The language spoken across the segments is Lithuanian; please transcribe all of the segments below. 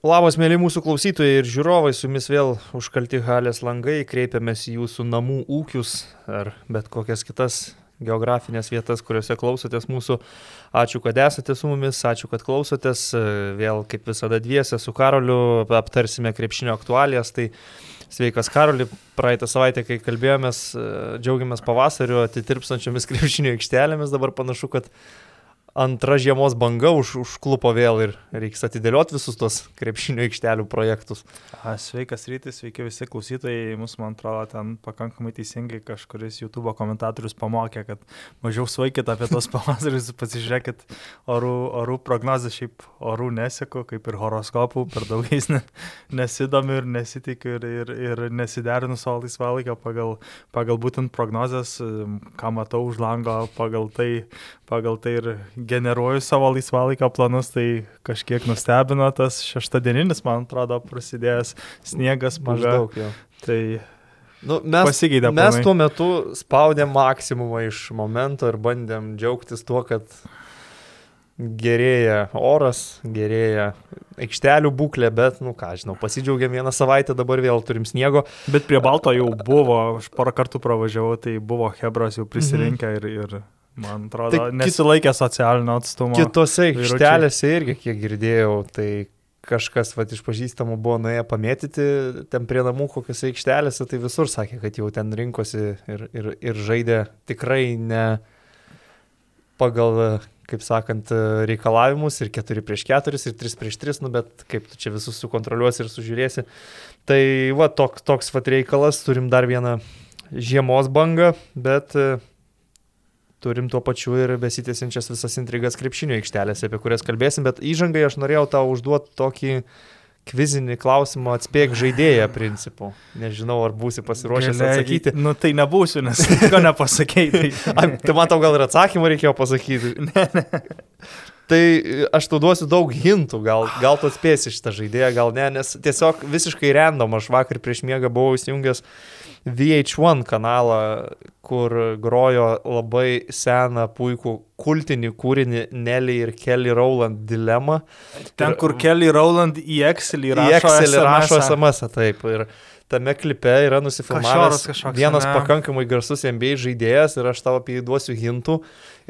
Labas, mėly mūsų klausytojai ir žiūrovai, su jumis vėl užkalti halės langai, kreipiamės į jūsų namų ūkius ar bet kokias kitas geografinės vietas, kuriuose klausotės mūsų. Ačiū, kad esate su mumis, ačiū, kad klausotės. Vėl kaip visada dviese su Karoliu aptarsime krepšinio aktualijas. Tai sveikas Karoli, praeitą savaitę, kai kalbėjomės, džiaugiamės pavasariu atitirpstančiomis krepšinio aikštelėmis, dabar panašu, kad antra žiemos banga už, užklupo vėl ir reiks atidėlioti visus tos krepšinio aikštelių projektus. Sveikas rytis, sveiki visi klausytojai, mus man atrodo ten pakankamai teisingai kažkuris YouTube komentatorius pamokė, kad mažiau svaikit apie tos pavasarius, pasižiūrėkit orų, orų prognozę, šiaip orų nesėku, kaip ir horoskopų, per daugais ne, nesidomiu ir nesitikiu ir, ir, ir nesiderinu savo laisvalaikio pagal, pagal būtent prognozes, ką matau už lango, pagal tai, pagal tai ir generuoju savo laisvalaikio planus, tai kažkiek nustebino tas šeštadieninis, man atrodo, prasidėjęs sniegas maždaug. Tai nu, mes, pasikeitė. Mes planai. tuo metu spaudėm maksimumą iš momento ir bandėm džiaugtis tuo, kad gerėja oras, gerėja aikštelių būklė, bet, nu ką, žinau, pasidžiaugiam vieną savaitę, dabar vėl turim sniego. Bet prie Balto jau buvo, aš porą kartų pravažiavau, tai buvo Hebras jau prisirinkę mhm. ir, ir Man atrodo, tai nesilaikė socialinio atstumo. Kitose aikštelėse irgi, kiek girdėjau, tai kažkas vat, iš pažįstamų buvo nuėję pamėtyti ten prie namų kokiose aikštelėse, tai visur sakė, kad jau ten rinkosi ir, ir, ir žaidė tikrai ne pagal, kaip sakant, reikalavimus ir 4 prieš 4 ir 3 prieš 3, nu bet kaip tu čia visus sukontroliuosi ir sužiūrėsi. Tai va, toks, toks va reikalas, turim dar vieną žiemos bangą, bet turim tuo pačiu ir besitėsiančias visas intrigas krepšinio aikštelėse, apie kurias kalbėsim, bet įžangai aš norėjau tau užduoti tokį kvizinį klausimą atspėk žaidėją principu. Nežinau, ar būsi pasiruošęs Gėlė, atsakyti. Nu tai nebūsiu, nes ko nepasakėjai. Tai, tai man tau gal ir atsakymą reikėjo pasakyti. ne, ne. Tai aš tau duosiu daug hintų, gal, gal tu atspėsi šitą žaidėją, gal ne, nes tiesiog visiškai random, aš vakar prieš miegą buvau įsijungęs VH1 kanalą, kur grojo labai seną, puikų kultinį kūrinį Nelly ir Kelly Rowland dilemą. Ten, ir, kur Kelly Rowland į Excelį rašo, į Excelį rašo SMS, taip. Ir tame klipe yra nusifilmavęs vienas ne. pakankamai garsus NBA žaidėjas ir aš tau apie jį duosiu hintų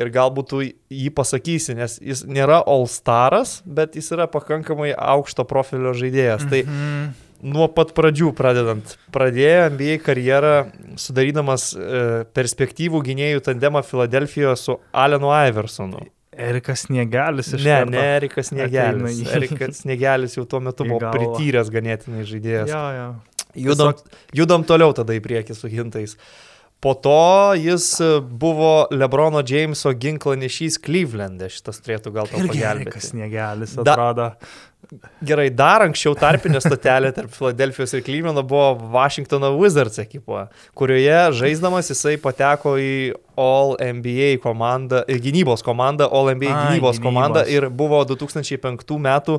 ir galbūt tu jį pasakysi, nes jis nėra All Staras, bet jis yra pakankamai aukšto profilio žaidėjas. Mm -hmm. Tai mhm nuo pat pradžių pradedant. Pradėjo NBA karjerą sudarydamas e, perspektyvų gynėjų tandemą Filadelfijoje su Alenu Iversonu. Erikas Sniegelis iš Ne, ne Erikas Sniegelis. Erikas Sniegelis jau tuo metu buvo prityręs ganėtinai žaidėjas. Ja, ja. Judam, judam toliau tada į priekį su hintais. Po to jis buvo Lebrono Jameso ginklanešys Cleveland'e, šitas turėtų gal tau pagelbėti. Erikas Sniegelis atrodo. Da, gerai, dar anksčiau tarpinė stotelė tarp Filadelfijos ir Klyveno buvo Washingtono Wizards ekipoje, kurioje žaisdamas jisai pateko į All NBA komandą, gynybos komandą, All NBA Ai, gynybos, gynybos komandą ir buvo 2005 metų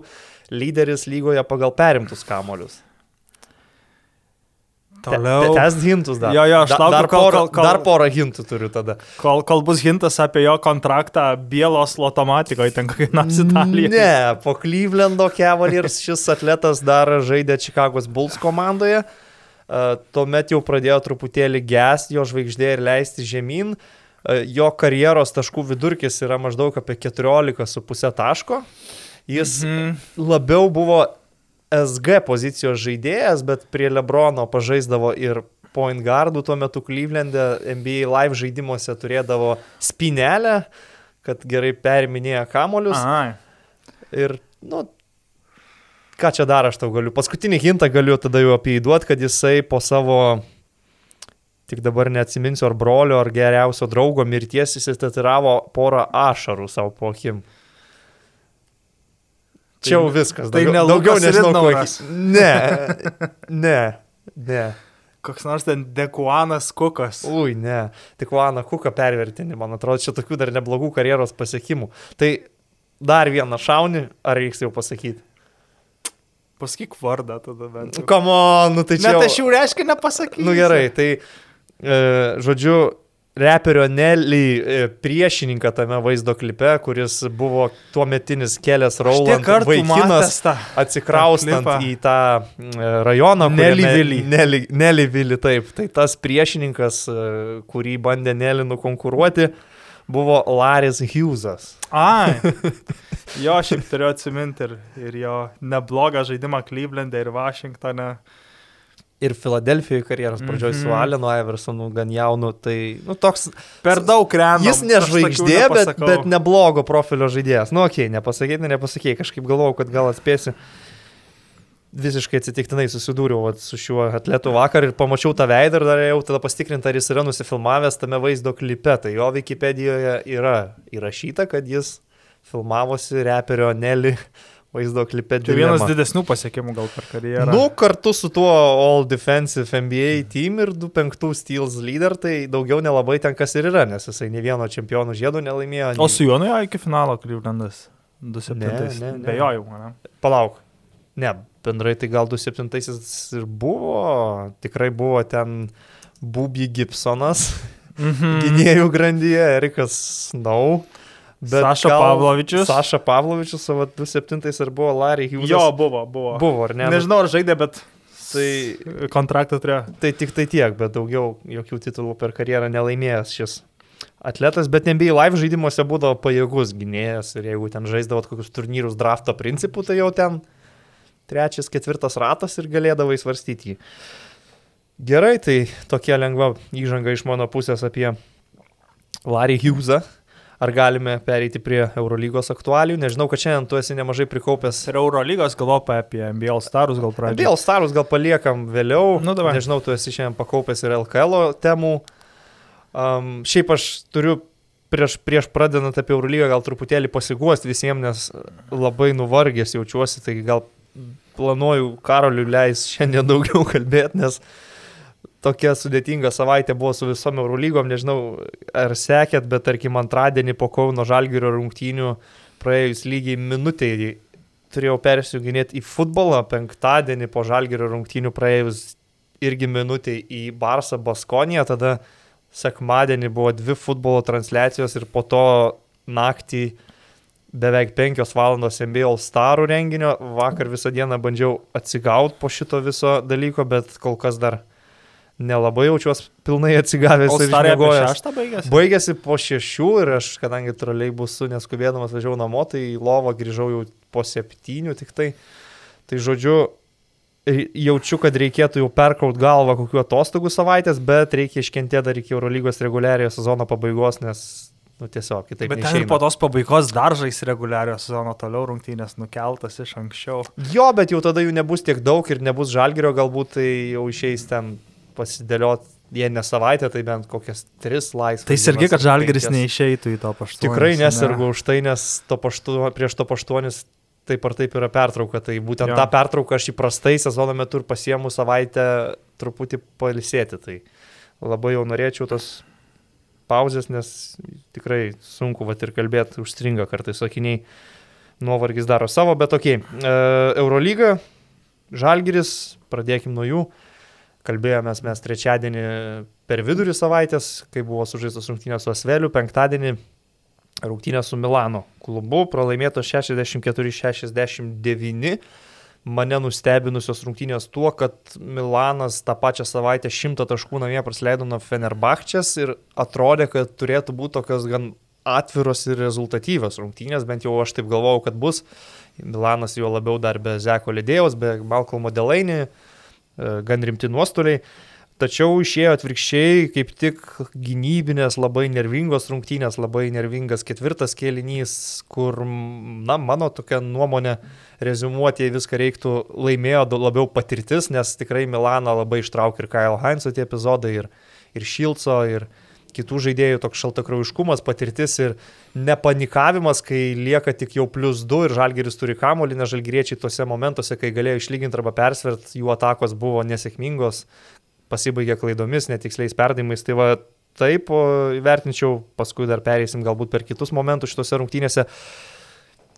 lyderis lygoje pagal perimtus kamolius. Toliau. Tęs hintus dar. Jo, jo, aš laukiu, dar, kol, kol, kol, dar porą hintų turiu tada. Kol, kol bus hintas apie jo kontraktą Bielos lotomatikoje, ten kokia nors Italija. Ne, po Clevelando Cavaliers šis atletas dar žaidė Čikagos Bulls komandoje. Uh, tuomet jau pradėjo truputėlį gesti jo žvaigždė ir leisti žemyn. Uh, jo karjeros taškų vidurkis yra maždaug apie 14,5 taško. Jis mhm. labiau buvo SG pozicijos žaidėjas, bet prie Lebrono pažaisdavo ir point guardų tuo metu Cleveland'e NBA live žaidimuose turėdavo spinelę, kad gerai periminėja kamolius. Aha. Ir, nu, ką čia dar aš tau galiu. Paskutinį hintą galiu tada jau apie įduoti, kad jisai po savo, tik dabar neatsiminsiu, ar brolio, ar geriausio draugo mirties įsitatiravo porą ašarų savo po akim. Čia jau viskas. Tai daugiau, ne daugiau nežinau, kokį. Ne, ne, ne. Koks nors ten Dekuanas Kukas. Ui, ne. Dekuaną Kuką pervertinį, man atrodo, čia tokių dar neblogų karjeros pasiekimų. Tai dar vieną šaunį, ar reiks jau pasakyti? Pasakyk vardą tada bent. Komo, nu tai čia. Net aš jau reiškia nepasakyti. Nu gerai, tai, e, žodžiu, reperio Nelly e, priešininką tame vaizdo klipe, kuris buvo tuo metinis kelias Rauland vaikinas, atsikraustant tą į tą e, rajoną. Nelly Vilį, taip. Tai tas priešininkas, e, kurį bandė Nelly nukonkuruoti, buvo Laris Hughesas. Ai. Jo, šiaip turiu atsiminti ir, ir jo neblogą žaidimą Cleveland'e ir Washington'e ir Filadelfijoje karjeros pradžioje mm -hmm. su mhm. Alenu Iversonu gan jaunu, tai nu, toks... Per daug kremų. Jis nežvaigždė, bet, bet neblogo profilio žaidėjas. Nu, okei, okay, nepasakyti, nepasakyti, kažkaip galvojau, kad gal atspėsiu. Visiškai atsitiktinai susidūriau vat, su šiuo atletu vakar ir pamačiau tą veidą ir dar jau tada pastikrinti, ar jis yra nusifilmavęs tame vaizdo klipe. Tai jo Wikipedijoje yra įrašyta, kad jis filmavosi reperio Nelly vaizdo klipe. Tai vienas didesnių pasiekimų gal per karjerą. Nu, kartu su tuo All Defensive NBA team ir 2-5 Steels leader, tai daugiau nelabai ten kas ir yra, nes jisai ne vieno čempionų žiedų nelaimėjo. O su juo nuėjo iki finalo Clevelandas 2-7. Ne, ne, ne. Bejojau, ne? Palauk. Ne, bendrai tai gal 2-7 ir buvo, tikrai buvo ten Bubi Gibsonas, mm -hmm. gynėjų grandyje, Erikas Snow. Bet Saša Pavlovičius. Saša Pavlovičius savo 27 ar buvo Larry Hughes? Jo, buvo, buvo. Buvo, ar ne? Nežinau, ar žaidė, bet tai kontraktą turėjo. Tai tik tai tiek, bet daugiau jokių titulų per karjerą nelaimėjęs šis atletas, bet NBA live žaidimuose būdavo pajėgus gynėjas ir jeigu ten žaisdavo kokius turnyrus drafto principų, tai jau ten trečias, ketvirtas ratas ir galėdavai svarstyti jį. Gerai, tai tokia lengva įžanga iš mano pusės apie Larry Hughesą. Ar galime pereiti prie Eurolygos aktualių? Nežinau, kad šiandien tu esi nemažai prikaupęs. Ir Eurolygos galvoju apie NBA Starus gal pradėti. NBA Starus gal paliekam vėliau. Nu, davai. Nežinau, tu esi šiandien pakaupęs ir LKL temų. Um, šiaip aš turiu prieš, prieš pradedant apie Eurolygą gal truputėlį pasiguosti visiems, nes labai nuvargęs jaučiuosi, tai gal planuoju Karoliu leis šiandien daugiau kalbėti, nes uh, tokia sudėtinga savaitė buvo su visom Eurolygom, nežinau ar sekėt, bet tarkim antradienį po Kauno Žalgirio rungtynių praėjus lygiai minutėjai turėjau persijunginėti į futbolą, penktadienį po Žalgirio rungtynių praėjus irgi minutėjai į Barsą Baskoniją, tada sekmadienį buvo dvi futbolo transliacijos ir po to naktį beveik penkios valandos All Starų renginio. Vakar visą dieną bandžiau atsigauti po šito viso dalyko, bet kol kas dar nelabai jaučiuosi pilnai atsigavęs ir išmiegojęs. Baigėsi? baigėsi po šešių ir aš, kadangi troliai bus su neskubėdamas važiavau namo, tai į lovą grįžau jau po septynių tik tai. Tai žodžiu, jaučiu, kad reikėtų jau perkraut galvą kokiu atostogų savaitės, bet reikia iškentėti dar iki Eurolygos reguliariojo sezono pabaigos, nes nu, tiesiog kitaip. Bet ten po tos pabaigos dar žais reguliariojo sezono toliau rungtynės nukeltas iš anksčiau. Jo, bet jau tada jų nebus tiek daug ir nebus žalgerio, galbūt tai jau išeis ten pasidėlioti, jie ne savaitę, tai bent kokias tris laisvas. Tai irgi, kad žalgeris neišeitų į to paštu. Tikrai nesirgu ne. už tai, nes to paštu, prieš to paštuonis taip ar taip yra pertrauka. Tai būtent jo. tą pertrauką aš įprastai sezono metu ir pasiemu savaitę truputį palisėti. Tai labai jau norėčiau tos pauzės, nes tikrai sunku vat ir kalbėti, užstringa kartais sakiniai, nuovargis daro savo, bet tokiai. E, Eurolyga, Žalgiris, pradėkim nuo jų. Kalbėjomės mes trečiadienį per vidurį savaitės, kai buvo sužaistos rungtynės su Asveliu, penktadienį rungtynės su Milano klubu, pralaimėtos 64-69. Mane nustebinusios rungtynės tuo, kad Milanas tą pačią savaitę šimtą taškų namie praleido nuo Fenerbahčės ir atrodė, kad turėtų būti tokios gan atviros ir rezultatyvios rungtynės, bent jau aš taip galvojau, kad bus. Milanas jo labiau dar be Zeko Lidėjos, be Malcolmo Delainį gan rimti nuostoliai. Tačiau išėjo atvirkščiai, kaip tik gynybinės labai nervingos rungtynės, labai nervingas ketvirtas kėlinys, kur, na, mano tokia nuomonė, rezumuoti viską reiktų laimėjo labiau patirtis, nes tikrai Milaną labai ištraukė ir Kyle Heinzo tie epizodai, ir, ir Šilco, ir, kitų žaidėjų toks šaltakraujiškumas, patirtis ir nepanikavimas, kai lieka tik jau plus 2 ir žalgeris turi kamolį, nes žalgeriečiai tuose momentuose, kai galėjo išlyginti arba persvert, jų atakos buvo nesėkmingos, pasibaigė klaidomis, netiksliais perdavimais. Tai va taip vertinčiau, paskui dar pereisim galbūt per kitus momentus šitose rungtynėse.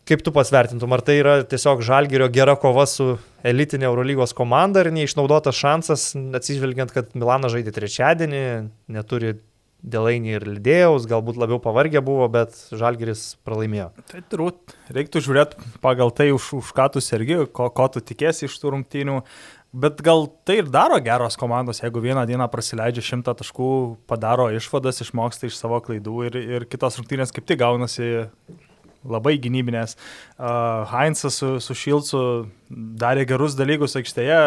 Kaip tu pasvertintum, ar tai yra tiesiog žalgerio gera kova su elitinė Eurolygos komanda ir neišnaudotas šansas, atsižvelgiant, kad Milanas žaidė trečiadienį, neturi Delainį ir Lidėjaus, galbūt labiau pavargę buvo, bet Žalgeris pralaimėjo. Tai turbūt reiktų žiūrėti pagal tai, už, už ką tu sergi, ko, ko tu tikėsi iš tų rungtynių. Bet gal tai ir daro geros komandos, jeigu vieną dieną prasileidžia šimtą taškų, padaro išvadas, išmoksta iš savo klaidų ir, ir kitos rungtynės kaip tik gaunasi labai gynybinės. Heinzas su, su Šilcu darė gerus dalykus aikštėje,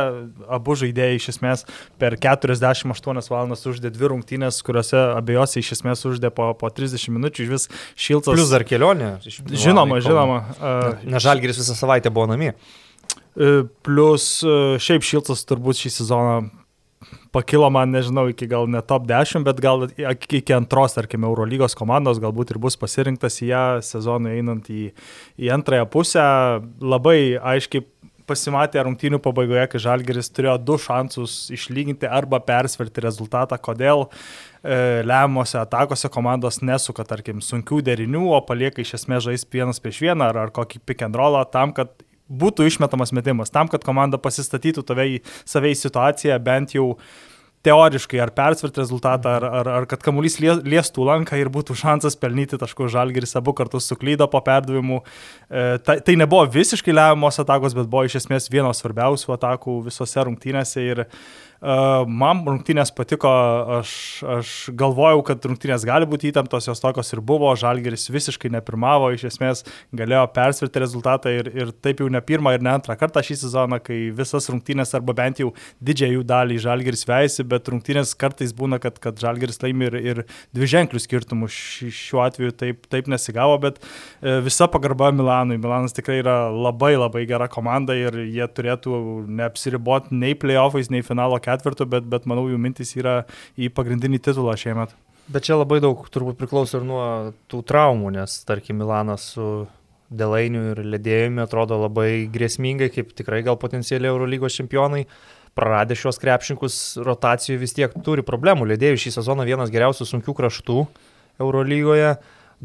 abu žaidėjai iš esmės per 48 valandas uždė dvi rungtynės, kuriuose abiejose iš esmės uždė po, po 30 minučių, iš vis Šilcas. Plus dar kelionė. Žinoma, žinoma. Na, Žalgiris visą savaitę buvo namie. Uh, plus šiaip Šilcas turbūt šį sezoną pakilo man, nežinau, iki gal ne top 10, bet gal iki antros, tarkime, Eurolygos komandos galbūt ir bus pasirinktas į ją sezonui einant į, į antrąją pusę. Labai aiškiai pasimatė rungtynių pabaigoje, kai Žalgeris turėjo du šansus išlyginti arba persverti rezultatą, kodėl e, lemiamose atakose komandos nesuka, tarkim, sunkių derinių, o palieka iš esmės žais vienas prieš vieną ar, ar kokį pick and rollą tam, kad būtų išmetamas metimas, tam, kad komanda pasistatytų tave į savai situaciją bent jau teoriškai ar persvert rezultatą, ar, ar, ar kad kamuolys liestų lanką ir būtų šansas pelnyti taškų žalgeris abu kartus suklydo po perdavimų. E, tai, tai nebuvo visiškai lemiamos atakos, bet buvo iš esmės vienos svarbiausių atakų visose rungtynėse ir uh, Man rungtynės patiko, aš, aš galvojau, kad rungtynės gali būti įtemptos, jos tokios ir buvo, Žalgeris visiškai nepirmavo, iš esmės galėjo persverti rezultatą ir, ir taip jau ne pirmą ir ne antrą kartą šį sezoną, kai visas rungtynės arba bent jau didžiąją jų dalį Žalgeris veisi, bet rungtynės kartais būna, kad, kad Žalgeris laimi ir, ir dvi ženklių skirtumų. Šiuo atveju taip, taip nesigavo, bet e, visa pagarba Milanui. Milanas tikrai yra labai labai gera komanda ir jie turėtų neapsiriboti nei playoffais, nei finalo ketvirto, bet, bet manau jų mintis yra į pagrindinį titulą šiemet. Bet čia labai daug turbūt priklauso ir nuo tų traumų, nes tarkim Milanas su Delainiu ir Ledėjumi atrodo labai grėsmingai, kaip tikrai gal potencialiai Eurolygos čempionai. Praradę šios krepšininkus rotacijų vis tiek turi problemų. Ledėjų šį sezoną vienas geriausių sunkių kraštų Eurolygoje.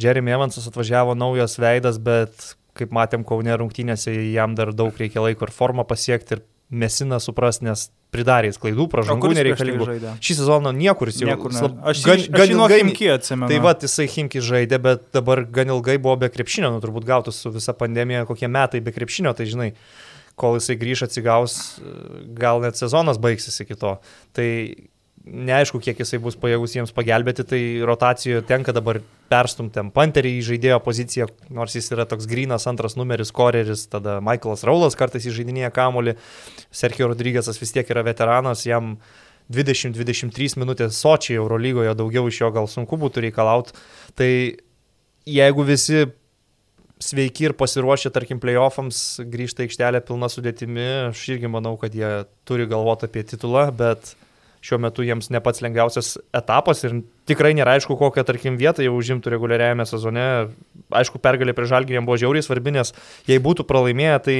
Jeremy Evansas atvažiavo naujas veidas, bet kaip matėm Kaune rungtynėse, jam dar daug reikia laiko ir formą pasiekti ir mesiną supras, nes pridarė klaidų, pražangų nereikalingų. Šį sezoną niekur jis jau. Niekur, slab, aš gan, gan ilgai Himki atsimenu. Tai va, jisai Himki žaidė, bet dabar gan ilgai buvo be krepšinio, nu turbūt gautus su visa pandemija kokie metai be krepšinio, tai žinai, kol jisai grįž atsigaus, gal net sezonas baigsis iki to. Tai neaišku, kiek jisai bus pajėgus jiems pagelbėti, tai rotacijoje tenka dabar perstumti Panterį į žaidėjo poziciją, nors jis yra toks grinas antras numeris, koreris, tada Michaelas Raulas kartais įžeidinėja kamolį, Sergio Rodrygėsas vis tiek yra veteranas, jam 20-23 minutės Sočiai Eurolygoje daugiau iš jo gal sunku būtų reikalauti, tai jeigu visi sveiki ir pasiruošę, tarkim, playoffams grįžta aikštelė pilna sudėtimi, aš irgi manau, kad jie turi galvoti apie titulą, bet šiuo metu jiems ne pats lengviausias etapas ir tikrai nėra aišku, kokią, tarkim, vietą jau užimtų reguliariajame sezone. Aišku, pergalė prie žalgį jiems buvo žiauriai svarbi, nes jei būtų pralaimėję, tai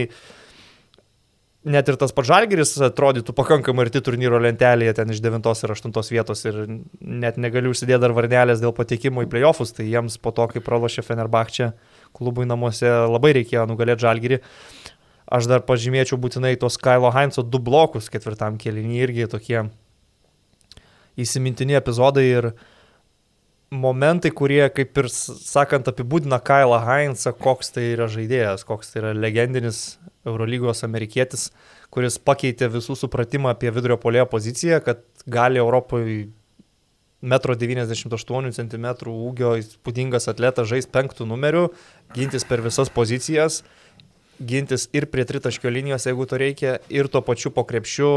net ir tas pats žalgeris atrodytų pakankamai arti turnyro lentelėje, ten iš 9 ir 8 vietos ir net negaliu užsidėti dar varnelės dėl patekimo į playoffus, tai jiems po to, kai pralošė Fenerbahčia klubui namuose, labai reikėjo nugalėti žalgerį. Aš dar pažymėčiau būtinai tos Kailo Heinzo du blokus ketvirtam kelinį irgi tokie įsimintini epizodai ir momentai, kurie, kaip ir sakant, apibūdina Kailą Heinzą, koks tai yra žaidėjas, koks tai yra legendinis Eurolygos amerikietis, kuris pakeitė visų supratimą apie vidurio polėjo poziciją, kad gali Europoje 1,98 cm ūgio įspūdingas atletas žais penktų numerių, gintis per visas pozicijas gintis ir prie tritaškio linijos, jeigu to reikia, ir tuo pačiu po krepšiu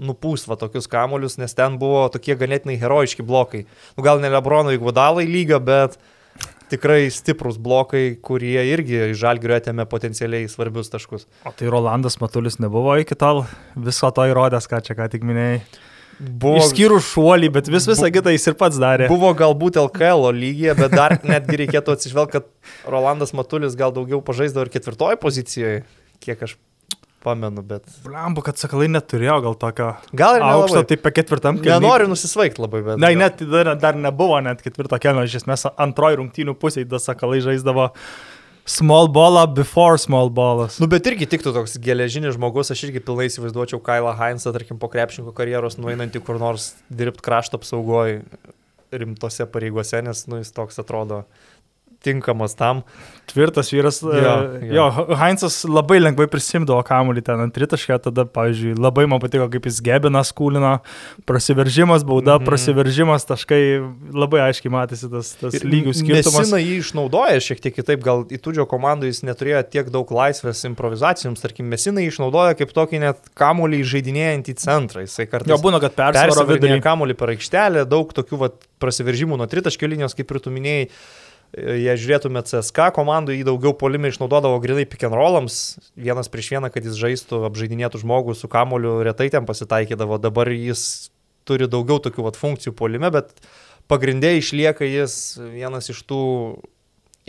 nupūs va tokius kamolius, nes ten buvo tokie ganėtinai herojiški blokai. Nu, gal ne Lebrono įgvadalai lygio, bet tikrai stiprus blokai, kurie irgi iš žalgirio atėmė potencialiai svarbius taškus. O tai Rolandas Matulis nebuvo iki tol viso to įrodęs, ką čia ką tik minėjai. Buvo, Išskyrus šuolį, bet vis visą bu, kitą jis ir pats darė. Buvo galbūt LKL lygyje, bet dar netgi reikėtų atsižvelgti, kad Rolandas Matulis gal daugiau pažaisdavo ir ketvirtoje pozicijoje, kiek aš pamenu, bet... Blambu, kad sakalai neturėjo gal tokio... Gal ir aukšto, taip pe ketvirtam keliui. Nenoriu nusisvaigti labai, bet... Na, net dar, dar nebuvo net ketvirto kelio, iš esmės antroji rungtynių pusė, da sakalai žaisdavo Small ballą before small ballas. Nu, bet irgi tiktų toks geležinis žmogus, aš irgi pilnai įsivaizduočiau Kailą Heinzą, tarkim, po krepšinko karjeros nueinantį kur nors dirbti krašto apsaugoje. rimtose pareigose, nes nu, jis toks atrodo tinkamas tam. Tvirtas vyras. Jo, Jo, jo. jo Heinzas labai lengvai prisimdavo kamuolį ten ant tritaškę, tada, pavyzdžiui, labai man patiko, kaip jis gebina skūlino, prasiveržimas, bauda, mm. prasiveržimas, taškai, labai aiškiai matėsi tas, tas lygių skirtumas. Mesina jį išnaudoja šiek tiek kitaip, gal į Tudžio komandų jis neturėjo tiek daug laisvės improvizacijoms, tarkim, Mesina jį išnaudoja kaip tokį net kamuolį žaidinėjantį centrą. Jisai kartais Jo būna, kad persivaro vidurį. kamuolį per aikštelę, daug tokių vat, prasiveržimų nuo tritaškio linijos, kaip ir tu minėjai. Jei žiūrėtume CSK komandų, jį daugiau polime išnaudodavo grinai pick and rollams, vienas prieš vieną, kad jis žaistų, apžaidinėtų žmogų su kamoliu, retai ten pasitaikydavo, dabar jis turi daugiau tokių vat, funkcijų polime, bet pagrindė išlieka jis vienas iš tų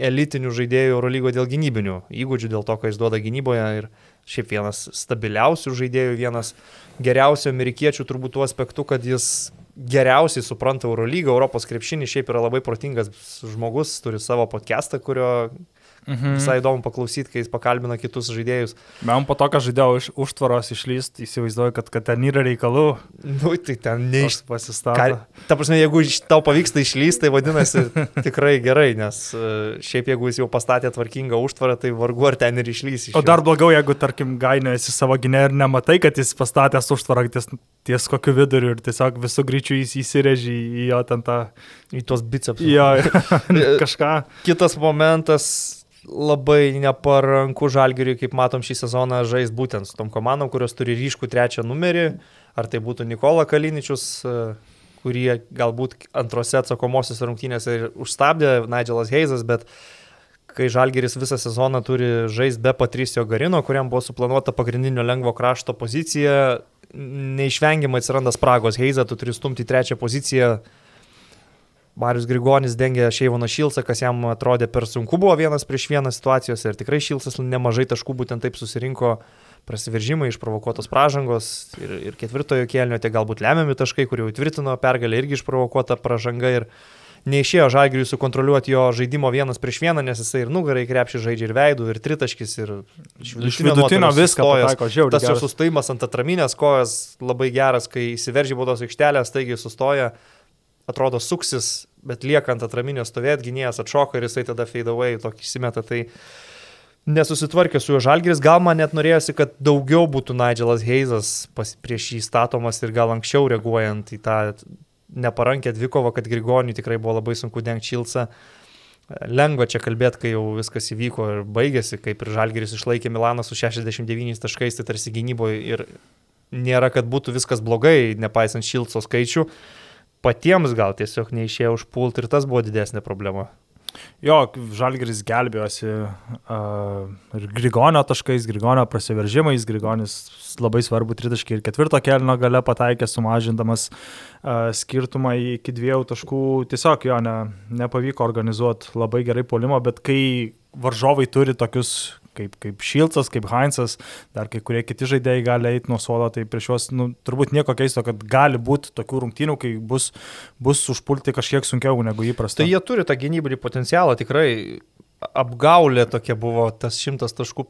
elitinių žaidėjų Eurolygo dėl gynybinių įgūdžių, dėl to, ką jis duoda gynyboje ir šiaip vienas stabiliausių žaidėjų, vienas geriausių amerikiečių turbūt tuo aspektu, kad jis geriausiai supranta Eurolygą, Europos krepšinį, šiaip yra labai protingas žmogus, turi savo podcastą, kurio Mhm. visai įdomu paklausyti, kai jis pakalbina kitus žaidėjus. Man po to, kad žaidėjau iš užtvaros išlyst, įsivaizduoju, kad, kad ten yra reikalų. Nu, tai ten neiš... Pasistato. Ką, ta prasme, jeigu tau pavyksta išlysti, tai vadinasi tikrai gerai, nes e, šiaip jeigu jis jau pastatė tvarkingą užtvarą, tai vargu ar ten ir išlys. Iš O dar blogiau, jeigu, tarkim, gainė esi savo gynę ir nematai, kad jis pastatęs užtvarą ties, ties kokiu viduriu ir tiesiog visų greičių jis įsirežė į jo ten tą... į tuos bicepsus. Jo, kažką. Kitas momentas labai neparanku žalgiriui, kaip matom šį sezoną, žais būtent su tom komandom, kurios turi ryškų trečią numerį. Ar tai būtų Nikola Kaliničius, e, kurį galbūt antrose atsakomosios rungtynėse ir užstabdė Nigelas Heizas, bet kai Žalgeris visą sezoną turi žaisti be Patricio Garino, kuriam buvo suplanuota pagrindinio lengvo krašto pozicija, neišvengiamai atsiranda spragos. Heizą tu turi stumti į trečią poziciją. Marius Grigonis dengė Šeivono Šilsą, kas jam atrodė per sunku buvo vienas prieš vieną situacijose ir tikrai Šilsas nemažai taškų būtent taip susirinko prasiveržimai, išprovokuotos pražangos ir, ir ketvirtojo kėlinio, tai galbūt lemiami taškai, kur jau įtvirtino pergalę, irgi išprovokuota pražanga ir neišėjo Žalgiriui sukontroliuoti jo žaidimo vienas prieš vieną, nes jisai ir nugarai krepšį žaidžia ir veidų, ir tritaškis, ir iš vidutinio nuotolio viską pataiko, žiauriai. Tas jo sustojimas ant atraminės kojas labai geras, kai įsiveržė baudos aikštelę, staigiai sustoja, atrodo suksis, bet lieka ant atraminės stovėt, gynėjas atšoka ir jisai tada fade away, tokį įsimeta. Tai nesusitvarkė su juo žalgeris, gal man net norėjosi, kad daugiau būtų Nigelas Heizas prieš jį statomas ir gal anksčiau reaguojant į tą neparankę dvikovą, kad Grigoniui tikrai buvo labai sunku dengti šilsą. Lengva čia kalbėti, kai jau viskas įvyko ir baigėsi, kaip ir Žalgeris išlaikė Milaną su 69 taškais, tai tarsi gynyboje ir nėra, kad būtų viskas blogai, nepaisant šilco skaičių. Patiems gal tiesiog neišėjo užpult ir tas buvo didesnė problema. Jo, Žalgeris gelbėjosi uh, ir Grigonio taškais, Grigonio prasiveržimais, Grigonis labai svarbu tritaškį ir ketvirto kelino gale pataikė, sumažindamas uh, skirtumą iki dviejų taškų. Tiesiog jo ne, nepavyko organizuoti labai gerai polimo, bet kai varžovai turi tokius kaip, kaip Šilcas, kaip Heinzas, dar kai kurie kiti žaidėjai gali eiti nuo suolo, tai prieš juos nu, turbūt nieko keisto, kad gali būti tokių rungtynių, kai bus, bus užpulti kažkiek sunkiau negu įprasta. Tai jie turi tą gynybinį potencialą, tikrai apgaulė tokia buvo tas šimtas taškų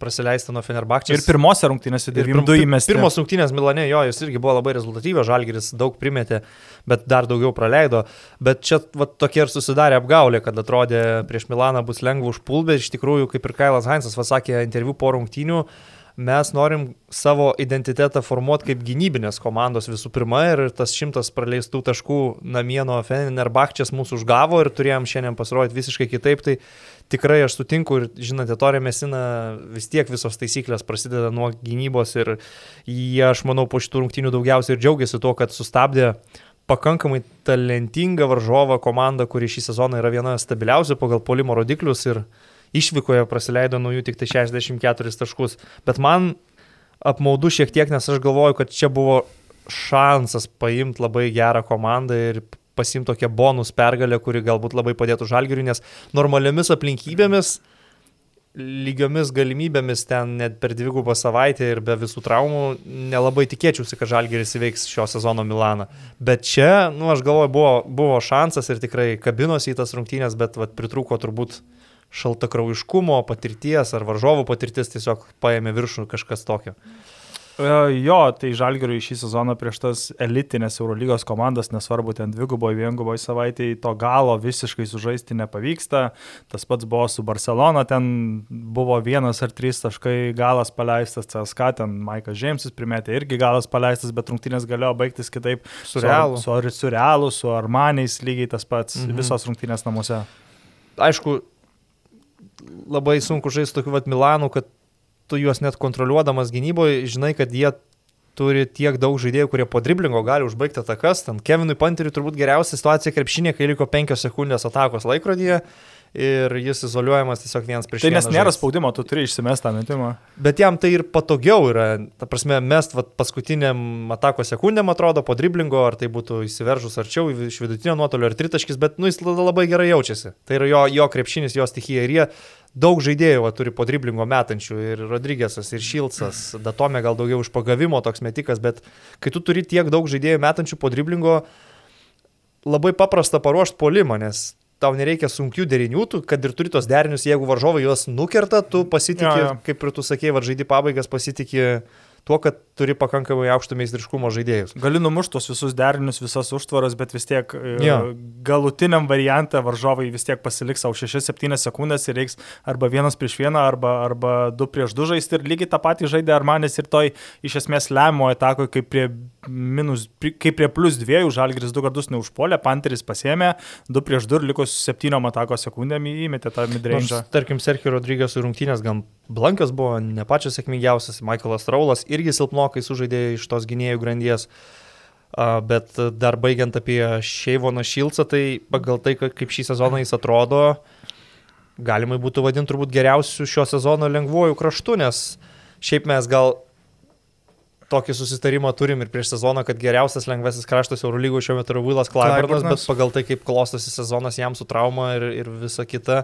prasileista nuo Fenerbakčių. Ir pirmose rungtynėse Ir 9-2 pir- įmesti. Pirmos rungtynės Milane, jo, jis irgi buvo labai rezultatyvios, Žalgiris daug primetė, bet dar daugiau praleido. Bet čia va, tokia ir susidarė apgaulė, kad atrodė prieš Milaną bus lengva užpult, bet iš tikrųjų, kaip ir Kailas Heinzas pasakė interviu po rungtynių, mes norim savo identitetą formuoti kaip gynybinės komandos visų pirma ir tas šimtas praleistų taškų namieno Fenerbakčias mūsų užgavo ir turėjom šiandien pasirodyti visiškai kitaip. Tai tikrai aš sutinku ir žinote, Torė Mesina vis tiek visos taisyklės prasideda nuo gynybos ir jie, aš manau, po šitų rungtynių daugiausiai ir džiaugiasi tuo, kad sustabdė pakankamai talentingą varžovą komandą, kuri šį sezoną yra viena stabiliausių pagal polimo rodiklius ir išvykoje praleido nuo jų tik tai 64 taškus. Bet man apmaudu šiek tiek, nes aš galvoju, kad čia buvo šansas paimti labai gerą komandą ir pasimti tokią bonus pergalę, kuri galbūt labai padėtų žalgiriui, nes normaliomis aplinkybėmis, lygiomis galimybėmis ten net per dvigubą savaitę ir be visų traumų nelabai tikėčiausi, kad žalgiris įveiks šio sezono Milaną. Bet čia, nu, aš galvoju, buvo, buvo šansas ir tikrai kabinosi į tas rungtynės, bet vat, pritrūko turbūt šaltakraujiškumo, patirties ar varžovų patirtis tiesiog paėmė viršų kažkas tokio. E, jo, tai Žalgiriui šį sezoną prieš tas elitinės Eurolygos komandas, nesvarbu, ten dviguboje, vienguboje savaitėje, to galo visiškai sužaisti nepavyksta. Tas pats buvo su Barcelona, ten buvo vienas ar trys taškai galas paleistas, CSK, ten Maikas Džeimsas primėtė irgi galas paleistas, bet rungtynės galėjo baigtis kitaip. Su Realu. Su, su, su Realu, su Armaniais lygiai tas pats, mhm. visos rungtynės namuose. Aišku, labai sunku žaisti tokiu vat Milanu, kad tu juos net kontroliuodamas gynyboje, žinai, kad jie turi tiek daug žaidėjų, kurie po driblingo gali užbaigti atakas. Ten Kevinui Panteriui turbūt geriausia situacija krepšinė, kai liko 5 sekundės atakos laikrodyje ir jis izoliuojamas tiesiog vienas prieš vieną. Tai nes nėra žaist. spaudimo, tu turi išsimestą metimą. Bet jam tai ir patogiau yra, ta prasme, mest vat, paskutiniam atako sekundėm atrodo po driblingo, ar tai būtų įsiveržus arčiau iš vidutinio nuotolio ar tritaškis, bet nu, jis labai gerai jaučiasi. Tai yra jo, jo krepšinis, jo stichija ir jie daug žaidėjų va, turi po driblingo metančių ir Rodrygėsas, ir Šilcas, Datome gal daugiau iš pagavimo toks metikas, bet kai tu turi tiek daug žaidėjų metančių po driblingo, labai paprasta paruošti polimą, nes tau nereikia sunkių derinių, tu, kad ir turi tos derinius, jeigu varžovai juos nukerta, tu pasitikė, ja, ja. kaip ir tu sakėjai, varžaidį pabaigas pasitikė tuo, kad turi pakankamai aukšto meistriškumo žaidėjus. Gali numušti tos visus derinius, visas užtvaras, bet vis tiek ja. E, galutiniam variantą varžovai vis tiek pasiliks savo 6-7 sekundės ir reiks arba vienas prieš vieną, arba, arba du prieš du žaisti. Ir lygiai tą patį žaidė Armanis ir toj iš esmės lemo etakoje, kaip prie, minus, kaip prie plus dviejų, Žalgris du kartus neužpolė, Panteris pasėmė, du prieš du ir likus septyniom atako sekundėm įmetė tą midrange. Tarkim, Sergio Rodrygės rungtynės gan Blankas buvo ne pačios sėkmingiausias, Michaelas Raulas irgi silpnokai sužaidė iš tos gynėjų grandies. Bet dar baigiant apie Šeivoną Šilcą, tai pagal tai, kaip šį sezoną jis atrodo, galima būtų vadinti turbūt geriausiu šio sezono lengvuoju kraštu, nes šiaip mes gal tokį susitarimą turim ir prieš sezoną, kad geriausias lengvasis kraštas Eurolygo šiuo metu yra Vilas Klaiburnas, bet pagal tai, kaip klostosi sezonas jam su trauma ir, ir visa kita,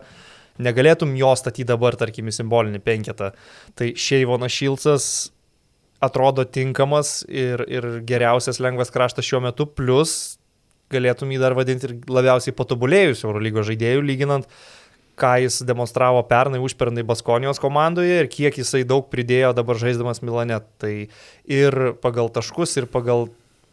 negalėtum jo statyti dabar, tarkim, į simbolinį penketą. Tai Šeivonas Šilcas atrodo tinkamas ir, ir geriausias lengvas kraštas šiuo metu, plus galėtum jį dar vadinti ir labiausiai patobulėjusiu Eurolygo žaidėjų, lyginant, ką jis demonstravo pernai, užpernai Baskonijos komandoje ir kiek jisai daug pridėjo dabar žaisdamas Milane. Tai ir pagal taškus, ir pagal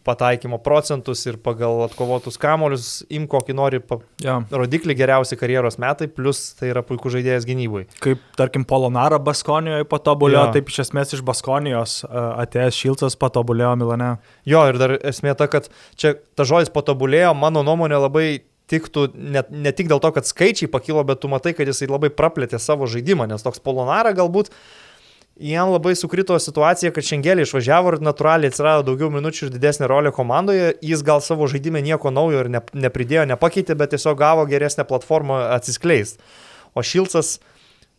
pataikymo procentus ir pagal atkovotus kamolius, im kokį nori pa... ja. rodiklį geriausi karjeros metai, plus tai yra puikus žaidėjas gynybai. Kaip, tarkim, Polonara Baskonijoje patobulėjo, ja. taip iš esmės iš Baskonijos atėjęs Šilcas patobulėjo Milane. Jo, ir dar esmė ta, kad čia ta žodis patobulėjo, mano nuomonė labai tiktų ne, ne tik dėl to, kad skaičiai pakilo, bet tu matai, kad jisai labai praplėtė savo žaidimą, nes toks Polonara galbūt uh, jam labai sukrito situacija, kad Šengelį išvažiavo ir natūraliai atsirado daugiau minučių ir didesnė rolė komandoje. Jis gal savo žaidime nieko naujo ir ne, nepridėjo, nepakeitė, bet tiesiog gavo geresnę platformą atsiskleist. O Šilcas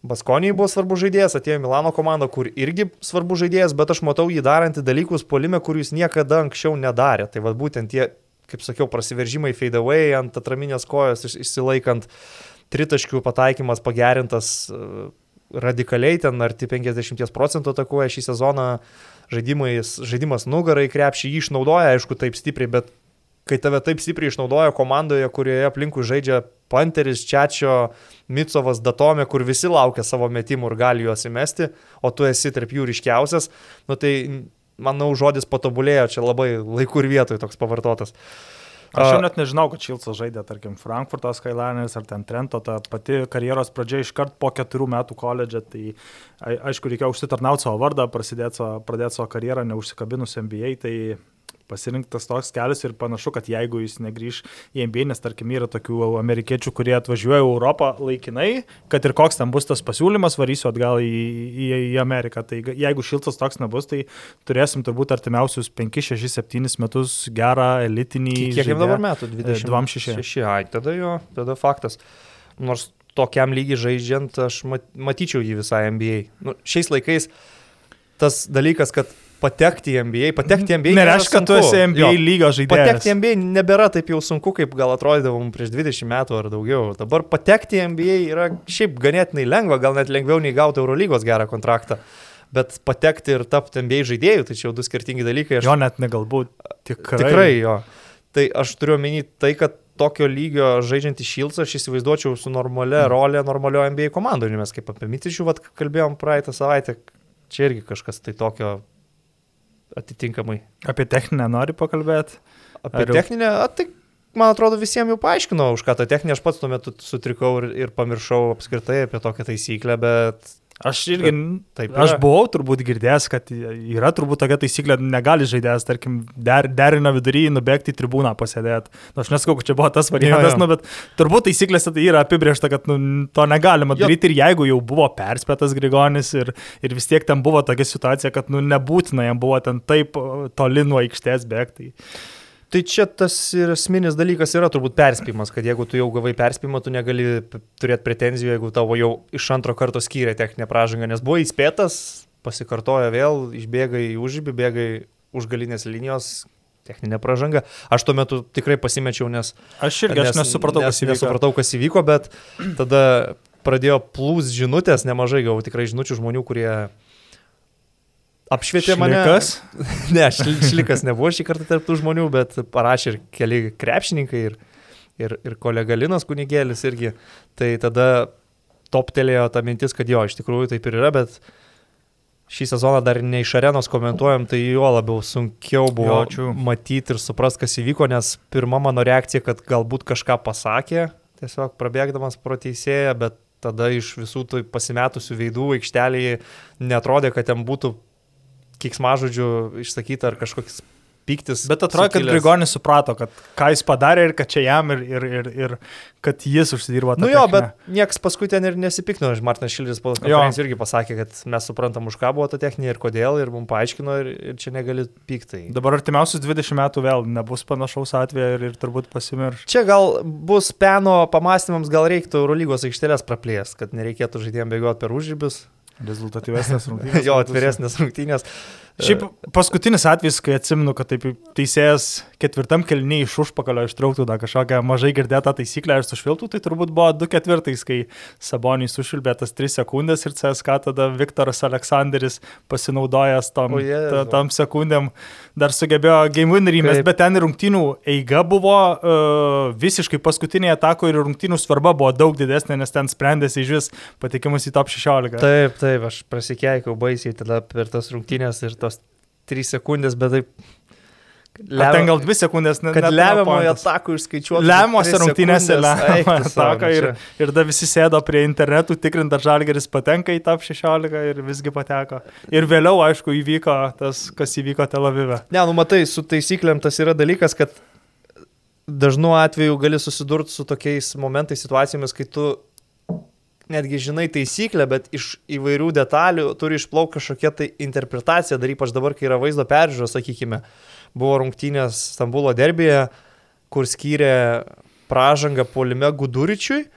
Baskonijai buvo svarbus žaidėjas, atėjo Milano komanda, kur irgi svarbus žaidėjas, bet aš matau jį darantį dalykus polime, kurių jis niekada anksčiau nedarė. Tai vad būtent tie, kaip sakiau, prasiveržimai fade away ant atraminės kojos išsilaikant, tritaškių pataikymas pagerintas radikaliai ten arti 50 procentų atakuoja šį sezoną, žaidimas, žaidimas nugarai krepšį jį išnaudoja, aišku, taip stipriai, bet kai tave taip stipriai išnaudoja komandoje, kurioje aplinkui žaidžia Panteris, Čiačio, Mitsovas, Datome, kur visi laukia savo metimų ir gali juos įmesti, o tu esi tarp jų ryškiausias, nu tai manau žodis patobulėjo, čia labai laikų ir vietoj toks pavartotas. Uh, Aš jau net nežinau, kad Šilcas žaidė, tarkim, Frankfurto Skyliners ar ten Trento, ta pati karjeros pradžia iškart po keturių metų koledžė, tai aišku, reikėjo užsitarnauti savo vardą, savo, pradėti savo karjerą neužsikabinus MBA, tai pasirinktas toks kelias ir panašu, kad jeigu jis negrįž į NBA, nes tarkim yra tokių amerikiečių, kurie atvažiuoja į Europą laikinai, kad ir koks ten bus tas pasiūlymas, varysiu atgal į, į, į Ameriką. Tai jeigu šiltas toks nebus, tai turėsim turbūt artimiausius 5, 6, 7 metus gerą elitinį. Kiek jam dabar metų? 26. 6, ai, tada jo, tada faktas. Nors tokiam lygiai žaidžiant, aš matyčiau jį visai NBA. Nu, šiais laikais tas dalykas, kad patekti į NBA. Patekti į NBA. Nereiškia, kad tu esi NBA jo. lygio žaidėjas. Patekti į NBA nebėra taip jau sunku, kaip gal atrodydavom prieš 20 metų ar daugiau. Dabar patekti į NBA yra šiaip ganėtinai lengva, gal net lengviau nei gauti Eurolygos gerą kontraktą. Bet patekti ir tapti NBA žaidėjų, tai čia jau du skirtingi dalykai. Aš... Jo net negalbūt. Tikrai. Tikrai jo. Tai aš turiu omeny tai, kad tokio lygio žaidžiantį Šilcą aš įsivaizduočiau su normalia mm. rolė normalioje NBA komandoje, mes kaip apie Mitičių kalbėjom praeitą savaitę, čia irgi kažkas tai tokio atitinkamai. Apie techninę nori pakalbėti? Apie Ar techninę, a, tai man atrodo visiems jau paaiškinau, už ką tą techninę aš pats tuo metu sutrikau ir, ir pamiršau apskritai apie tokią taisyklę, bet Aš irgi, taip, yra. aš buvau turbūt girdėjęs, kad yra turbūt tokia taisyklė, negali žaidėjas, tarkim, der, derino vidury, nubėgti į tribūną pasėdėti. Nu, aš nesakau, kad čia buvo tas variantas. Nu, bet turbūt taisyklėse tai yra apibriešta, kad nu, to negalima daryti jo. ir jeigu jau buvo perspėtas Grigonis ir, ir vis tiek ten buvo tokia situacija, kad nu, nebūtina jam buvo ten taip toli nuo aikštės bėgti. Tai čia tas ir esminis dalykas yra turbūt perspėjimas, kad jeigu tu jau gavai perspėjimą, tu negali turėti pretenzijų, jeigu tavo jau iš antro karto skyrė techninę pražangą, nes buvo įspėtas, pasikartoja vėl, išbėga į užžybį, bėga už galinės linijos, techninė pražanga. Aš tuo metu tikrai pasimečiau, nes... Aš irgi nes, aš nesupratau, nes, kas įvyko. Nesupratau, kas įvyko, bet tada pradėjo plūs žinutės, nemažai gavau tikrai žinučių žmonių, kurie apšvietė šlikas? mane. Kas? ne, šlikas nebuvo šį kartą tarp tų žmonių, bet parašė ir keli krepšininkai ir, ir, ir kolega Linas Kunigėlis irgi. Tai tada toptelėjo ta mintis, kad jo, iš tikrųjų taip ir yra, bet šį sezoną dar ne iš arenos komentuojam, tai jo labiau sunkiau buvo jo, matyti ir suprasti, kas įvyko, nes pirma mano reakcija, kad galbūt kažką pasakė, tiesiog prabėgdamas pro teisėją, bet tada iš visų tų pasimetusių veidų aikštelėje netrodė, kad ten būtų kiksmažodžių išsakyta ar kažkoks piktis. Bet atrodo, kad Grigonis suprato, kad ką jis padarė ir kad čia jam ir, ir, ir, ir kad jis užsidirbo tą. Nu jo, techninę. bet niekas paskui ten ir nesipiktino. Martinas Šildis po konferencijos irgi pasakė, kad mes suprantam, už ką buvo ta techninė ir kodėl, ir mums paaiškino, ir, ir čia negali piktai. Dabar artimiausius 20 metų vėl nebus panašaus atveju ir, ir turbūt pasimirš. Čia gal bus peno pamastymams, gal reiktų Eurolygos aikštelės praplės, kad nereikėtų žaidėjams bėgioti per užžybius. Rezultatyvesnės rungtynės. jo, atviresnės rungtynės. Šiaip paskutinis atvejis, kai atsimenu, kad taip teisėjas ketvirtam kelniui iš užpakalio ištrauktų dar kažkokią mažai girdėtą taisyklę ir sušviltų, tai turbūt buvo 2 ketvirtais, kai Sabonį sušvilbė tas 3 sekundės ir CSK tada Viktoras Aleksandris pasinaudojęs tom, ta, tam sekundėm dar sugebėjo game winnerį, bet ten rungtynių eiga buvo uh, visiškai paskutinėje atako ir rungtynių svarba buvo daug didesnė, nes ten sprendėsi iš vis patikimus į top 16. Taip, taip, aš prasikeikiau baisiai tada per tas rungtynės ir to tos 3 sekundės, bet taip. Lem... Ten gal 2 sekundės, ne, kad lemiamojo atakų išskaičiuoti. Lemiamose rungtynėse lemiamojo ataką ir, ir da visi sėdo prie internetų, tikrinta žalgeris patenka į top 16 ir visgi pateko. Ir vėliau, aišku, įvyko tas, kas įvyko Tel Avive. Ne, nu matai, su taisyklėm tas yra dalykas, kad dažnu atveju gali susidurti su tokiais momentais, situacijomis, kai tu netgi žinai taisyklę, bet iš įvairių detalių turi išplaukti kažkokia tai interpretacija, dar ypač dabar, kai yra vaizdo peržiūros, sakykime, buvo rungtynės Stambulo derbėje, kur skyrė pražangą polime Guduričiui e,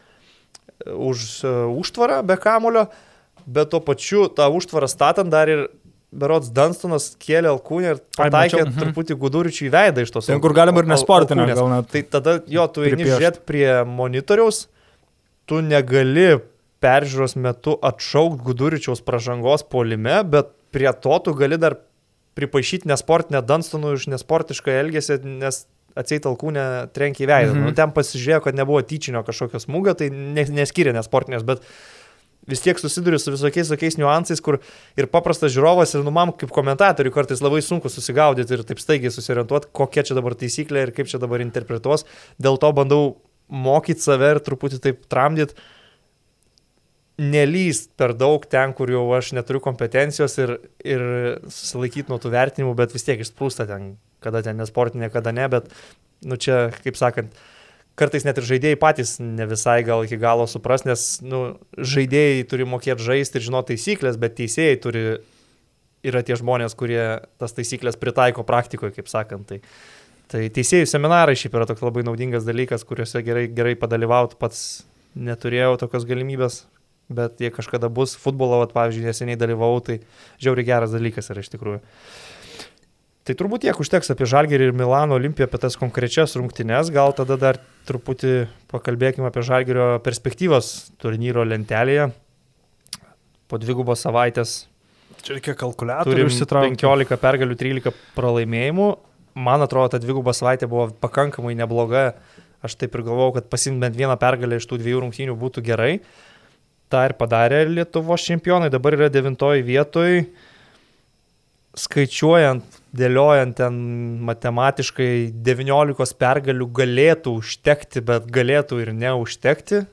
už uh, užtvarą be kamulio, bet tuo pačiu tą užtvarą statant dar ir Berots Dunstonas kėlė alkūnę ir pataikė Ai, mhm. truputį guduričių į veidą iš tos. Ten, kur galima ir nesportinę, gal net. Tai tada jo, tu eini žiūrėti prie monitoriaus, tu negali peržiūros metu atšaukti Guduričiaus pažangos polime, bet prie to tu gali dar pripaišyti nesportinę Dunstonų už nesportišką elgesį, nes atseit alkūnę trenkė į veidą. Mhm. Nu, ten pasižiūrėjo, kad nebuvo tyčinio kažkokio smūgio, tai neskiria nesportinės, bet vis tiek susiduri su visokiais tokiais niuansais, kur ir paprastas žiūrovas, ir nu man kaip komentatoriui kartais labai sunku susigaudyti ir taip staigiai susiorientuoti, kokia čia dabar taisyklė ir kaip čia dabar interpretuos. Dėl to bandau mokyti save ir truputį taip tramdyti nelyst per daug ten, kur jau aš neturiu kompetencijos ir, ir susilaikyti nuo tų vertinimų, bet vis tiek išsprūsta ten, kada ten nesportinė, kada ne, bet, nu čia, kaip sakant, kartais net ir žaidėjai patys ne visai gal iki galo supras, nes, nu, žaidėjai turi mokėti žaisti ir žinoti taisyklės, bet teisėjai turi, yra tie žmonės, kurie tas taisyklės pritaiko praktikoje, kaip sakant. Tai, tai teisėjų seminarai šiaip yra toks labai naudingas dalykas, kuriuose gerai, gerai padalyvauti pats neturėjau tokios galimybės, bet jei kažkada bus futbolo, vat, pavyzdžiui, neseniai dalyvau, tai žiauri geras dalykas yra iš tikrųjų. Tai turbūt tiek užteks apie Žalgerį ir Milano Olimpiją, apie tas konkrečias rungtynes, gal tada dar truputį pakalbėkime apie Žalgerio perspektyvas turnyro lentelėje. Po dvigubos savaitės. Čia reikia kalkuliatorių išsitraukti. 15 pergalių, 13 pralaimėjimų. Man atrodo, ta dvigubos savaitė buvo pakankamai nebloga. Aš taip ir galvojau, kad pasimti bent vieną pergalę iš tų dviejų rungtynių būtų gerai. Uh, tą ir padarė Lietuvos čempionai, dabar yra devintoji vietoj. Skaičiuojant dėliojant ten matematiškai 19 pergalių galėtų užtekti, bet galėtų ir neužtekti,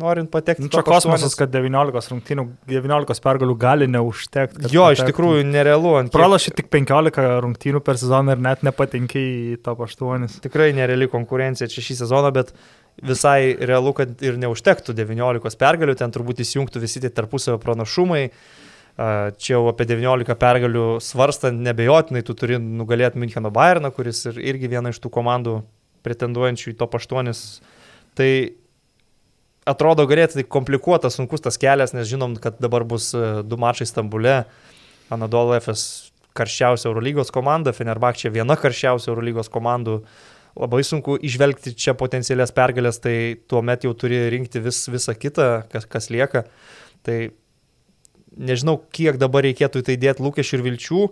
norint patekti. Nu, čia kosmosas, kad 19 rungtynių, 19 pergalių gali neužtekti. Jo, patektų. iš tikrųjų nerealu. Pralašy tik 15 rungtynių per sezoną ir net nepatenki į top 8. Tikrai nereali konkurencija čia šį sezoną, bet visai realu, kad ir neužtektų 19 pergalių, ten turbūt įsijungtų visi tie tarpusavio pranašumai. Uh, Čia jau apie 19 pergalių svarstant, nebejotinai tu turi nugalėti Müncheno Bayerną, kuris ir, irgi viena iš tų komandų pretenduojančių į top 8. Tai atrodo ganėtinai komplikuotas, sunkus tas kelias, nes žinom, kad dabar bus e, du mačai Stambule, Anadolu FS karščiausia Eurolygos komanda, Fenerbakčia viena karščiausia Eurolygos komandų. Labai sunku išvelgti čia potencialias pergalės, tai tuomet jau turi rinkti vis, visą kitą, kas, kas lieka. Tai nežinau, kiek dabar reikėtų į tai dėti lūkesčių ir vilčių.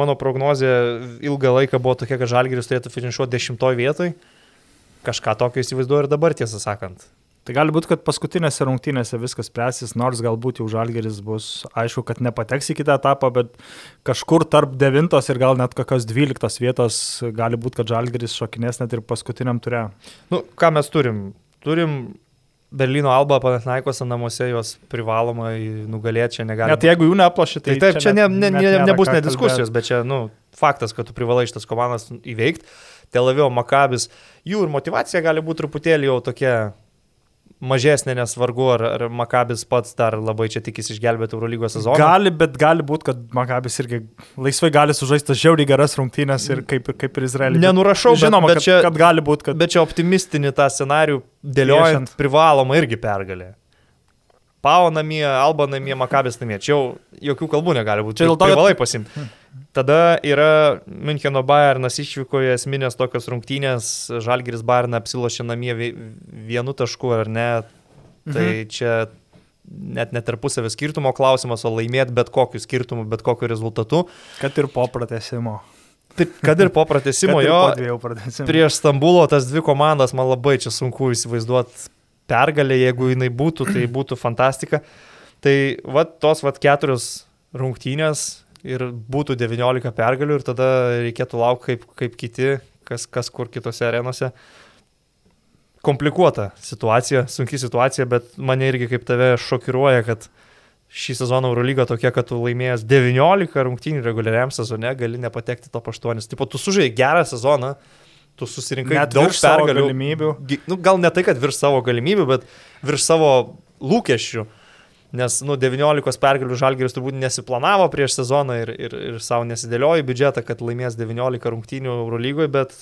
Mano prognozija ilgą laiką buvo tokia, kad Žalgiris turėtų finišuoti dešimtoj vietoj. Kažką tokio įsivaizduoju ir dabar, tiesą sakant. Tai gali būti, kad paskutinėse rungtynėse viskas spręsis, nors galbūt jau Žalgeris bus aišku, kad nepateks į kitą etapą, bet kažkur tarp 9 ir gal net kokios 12 vietos gali būti, kad Žalgeris šokinės net ir paskutiniam turė. Nu, ką mes turim? Turim Berlyno Alba Panatnaikose namuose juos privalomai nugalėti čia negali. Net jeigu jų neaplošė, tai, tai taip, čia, čia ne, ne, ne, nebus net diskusijos, bet čia, nu, faktas, kad tu privalai šitas komandas įveikti. Tel Avivo Makabis, jų ir motivacija gali būti truputėlį jau tokia mažesnė, nes vargu ar, ar Makabis pats dar labai čia tikisi išgelbėti Eurolygos sezoną. Gali, bet gali būti, kad Makabis irgi laisvai gali sužaisti žiauriai geras rungtynės ir kaip, kaip ir Izraelis. Nenurašau, žinoma, bet, bet čia, kad gali būti, kad... Bet čia optimistinį tą scenarių dėliojant Viešant. privaloma irgi pergalė. Pau namie, Alba namie, Makabis namie. Čia jau jokių kalbų negali būti. Čia dėl to privalai pasimti. Hmm. Tada yra Müncheno Bayernas išvykoje esminės tokios rungtynės, Žalgiris Bayerną apsilošė namie vienu tašku ar ne. Tai mhm. čia net netarpusavio skirtumo klausimas, o laimėti bet kokiu skirtumu, bet kokiu rezultatu. Kad ir po pratesimo. Taip, kad ir po pratesimo jo. Prieš Stambulo tas dvi komandas man labai čia sunku įsivaizduoti pergalę, jeigu jinai būtų, tai būtų fantastika. Tai va tos va keturios rungtynės ir būtų 19 pergalių ir tada reikėtų laukti kaip, kaip kiti, kas, kas kur kitose arenose. Komplikuota situacija, sunki situacija, bet mane irgi kaip tave šokiruoja, kad šį sezoną Eurolyga tokia, kad tu laimėjęs 19 rungtynių reguliariam sezone gali nepatekti top 8. Taip pat tu sužai gerą sezoną, tu susirinkai Net daug pergalių. Galimybių. Nu, gal ne tai, kad virš savo galimybių, bet virš savo lūkesčių. Nes, nu, 19 pergalių žalgeris turbūt nesiplanavo prieš sezoną ir, ir, ir savo nesidėliojo biudžetą, kad laimės 19 rungtynių Eurolygoje, bet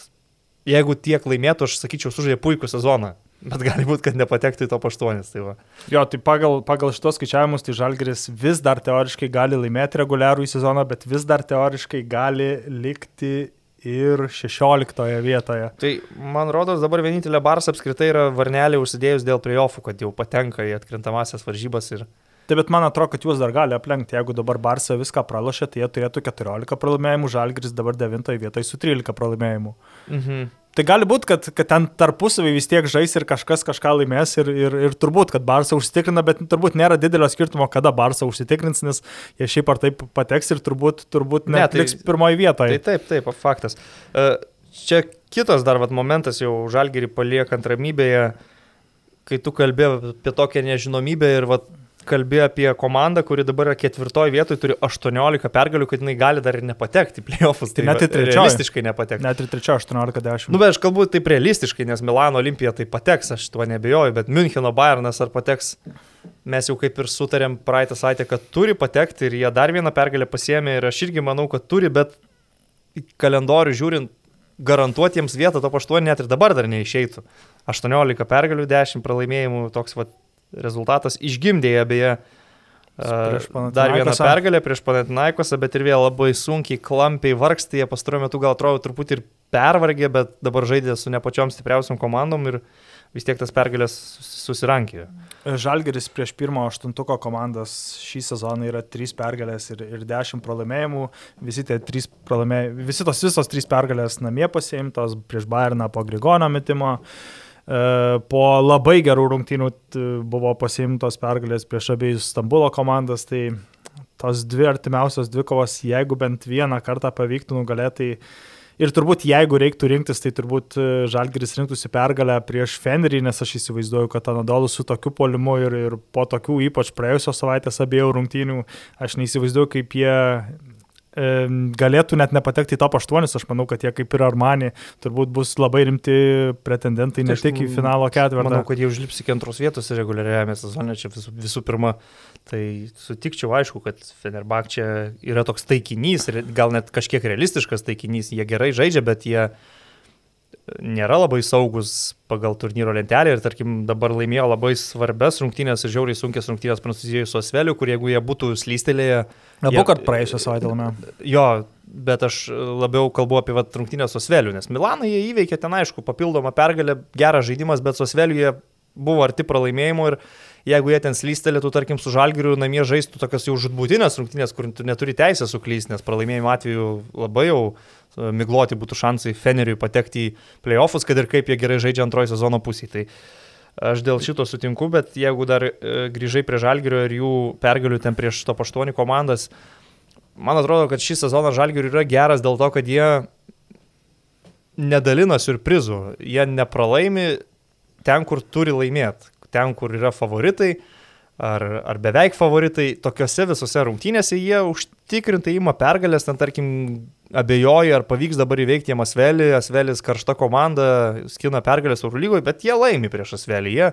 jeigu tiek laimėtų, aš sakyčiau, sužaidė puikų sezoną. Bet gali būti, kad nepatektų į to aštuonis. Tai va. jo, tai pagal, pagal šitos skaičiavimus, tai Žalgeris vis dar teoriškai gali laimėti reguliarų į sezoną, bet vis dar teoriškai gali likti ir 16 vietoje. Tai man rodos dabar vienintelė Bars apskritai yra varnelė užsidėjus dėl playoffų, kad jau patenka į atkrintamasias varžybas ir... Taip, bet man atrodo, kad juos dar gali aplenkti. Jeigu dabar Barsa viską pralašė, tai jie turėtų 14 pralaimėjimų, Žalgris dabar 9 vietoje su 13 pralaimėjimų. Mhm. Tai gali būti, kad, kad ten tarpusavį vis tiek žais ir kažkas kažką laimės ir, ir, ir turbūt, kad Barsa užsitikrina, bet turbūt nėra didelio skirtumo, kada Barsa užsitikrins, nes jie šiaip ar taip pateks ir turbūt, turbūt ne, tai, pirmoji vietoje. Tai taip, taip, faktas. E, čia kitas dar vat, momentas jau žalgerį paliekant ramybėje, kai tu kalbėjai apie tokią nežinomybę ir vat, kalbėjo apie komandą, kuri dabar yra ketvirtoje vietoje, turi 18 pergalių, kad jinai gali dar ir nepatekti į playoffs. Tai, tai net ir trečioje. Realistiškai nepatekti. Net ir trečioje 18-10. Nu, bet aš kalbu taip realistiškai, nes Milano Olimpija tai pateks, aš tuo nebejoju, bet Müncheno Bayernas ar pateks, mes jau kaip ir sutarėm praeitą savaitę, kad turi patekti ir jie dar vieną pergalę pasiemė ir aš irgi manau, kad turi, bet kalendorių žiūrint, garantuoti jiems vietą to paštuonį net ir dabar dar neišeitų. 18 pergalių, 10 pralaimėjimų, toks va rezultatas išgimdė beje dar vieną pergalę prieš Panatinaikosą, bet ir vėl labai sunkiai, klampiai vargsti, jie pastaruoju metu gal atrodo truputį ir pervargė, bet dabar žaidė su ne pačiom stipriausiam komandom ir vis tiek tas pergalės susirankė. Žalgeris prieš pirmo aštuntuko komandas šį sezoną yra 3 pergalės ir, ir 10 pralaimėjimų. Visi, pralaimėjimai, visi tos visos 3 pergalės namie pasiimtos prieš Bayerną po Grigono metimo. Uh, po labai gerų rungtynių buvo pasiimtos pergalės prieš abiejus Stambulo komandas, tai tos dvi artimiausios dvikovos, jeigu bent vieną kartą pavyktų nugalėti, tai Ir turbūt jeigu reiktų rinktis, tai turbūt e, Žalgiris rinktųsi pergalę prieš Fenerį, nes aš įsivaizduoju, kad Anadolus su tokiu polimu ir, ir po tokių ypač praėjusios savaitės abiejų rungtynių, aš neįsivaizduoju, kaip jie galėtų net nepatekti į top 8, aš manau, kad jie kaip ir Armani turbūt bus labai rimti pretendentai ne tik į finalo ketvirtą. Manau, kad jie užlips iki antros vietos reguliariajame sezone, čia visų, visų pirma, tai sutikčiau aišku, kad Fenerbak čia yra toks taikinys, gal net kažkiek realistiškas taikinys, jie gerai žaidžia, bet jie nėra labai saugus pagal turnyro lentelę ir tarkim dabar laimėjo labai svarbes rungtynės ir žiauriai sunkias rungtynės Prancūzijoje su Asveliu, kur jeigu jie būtų slystelėję... Abu kart praėjusią savaitę laimėjo. Jo, bet aš labiau kalbu apie vat, rungtynės su Asveliu, nes Milaną jie įveikė ten aišku, papildomą pergalę, geras žaidimas, bet su Asveliu jie buvo arti pralaimėjimo ir jeigu jie ten slystelėtų, tarkim, su žalgiriu namie žaistų tokias jau žudbūtinės rungtynės, kur tu neturi teisę suklysti, nes pralaimėjimo atveju labai jau e, migloti būtų šansai Feneriui patekti į playoffus, kad ir kaip jie gerai žaidžia antrojo sezono pusėje. Tai aš dėl šito sutinku, bet jeigu dar e, grįžai prie žalgirio ir jų pergalių ten prieš to paštuoni komandas, man atrodo, kad šį sezoną žalgirių yra geras dėl to, kad jie nedalina surprizų, jie nepralaimi ten, kur turi laimėti ten, kur yra favoritai, ar, ar beveik favoritai, tokiuose visose rungtynėse jie užtikrintai ima pergalės, ten tarkim abejoja, ar pavyks dabar įveikti jiem Asvelį, Asvelis karšta komanda, skina pergalės Eurolygoje, bet jie laimi prieš Asvelį, jie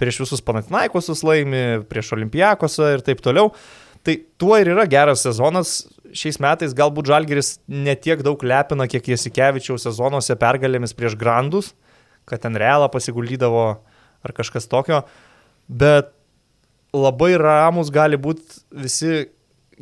prieš visus Panatinaikosus laimi, prieš Olimpijakosą ir taip toliau. Tai tuo ir yra geras sezonas. Šiais metais galbūt Žalgeris netiek daug lepina, kiek Jasikevičiaus sezonuose pergalėmis prieš Grandus, kad ten realą pasiguldydavo ar kažkas tokio, bet labai ramus gali būti visi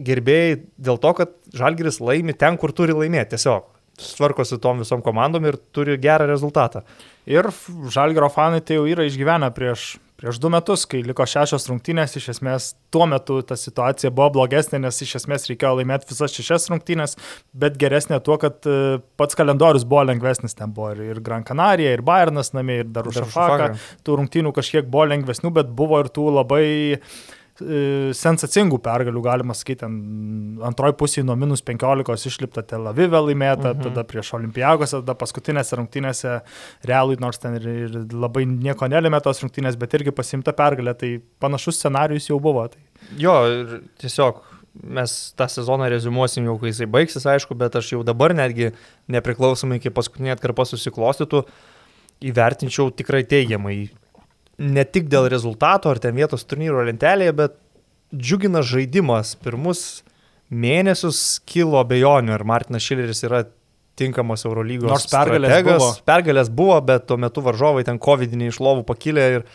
gerbėjai dėl to, kad Žalgiris laimi ten, kur turi laimėti tiesiog. Tvarkosi tom visom komandom ir turi gerą rezultatą. Ir Žalgiro fanai tai jau yra išgyvenę prieš prieš du metus, kai liko šešios rungtynės, iš esmės tuo metu ta situacija buvo blogesnė, nes iš esmės reikėjo laimėti visas šešias rungtynės, bet geresnė tuo, kad e, pats kalendorius buvo lengvesnis, ten buvo ir, ir Gran Canaria, ir Bayernas namie, ir Darušafaka, tų rungtynių kažkiek buvo lengvesnių, bet buvo ir tų labai uh, sensacingų pergalių, galima sakyti, antroji pusė nuo minus 15 išlipta Tel Avive laimėta, mhm. tada prieš Olimpijakos, tada paskutinėse rungtynėse realui, nors ten ir, ir labai nieko nelėmė tos rungtynės, bet irgi pasimta pergalė, tai panašus scenarius jau buvo. Tai. Jo, ir tiesiog mes tą sezoną rezumuosim jau, kai jisai baigsis, aišku, bet aš jau dabar netgi nepriklausomai iki paskutinė atkarpa susiklostytų, įvertinčiau tikrai teigiamai ne tik dėl rezultato ar ten vietos turnyro lentelėje, bet džiugina žaidimas. Pirmus mėnesius kilo abejonių, ar Martinas Šileris yra tinkamas Eurolygos. Nors pergalės strategas. buvo. Pergalės buvo, bet tuo metu varžovai ten COVID-19 iš lovų pakilė ir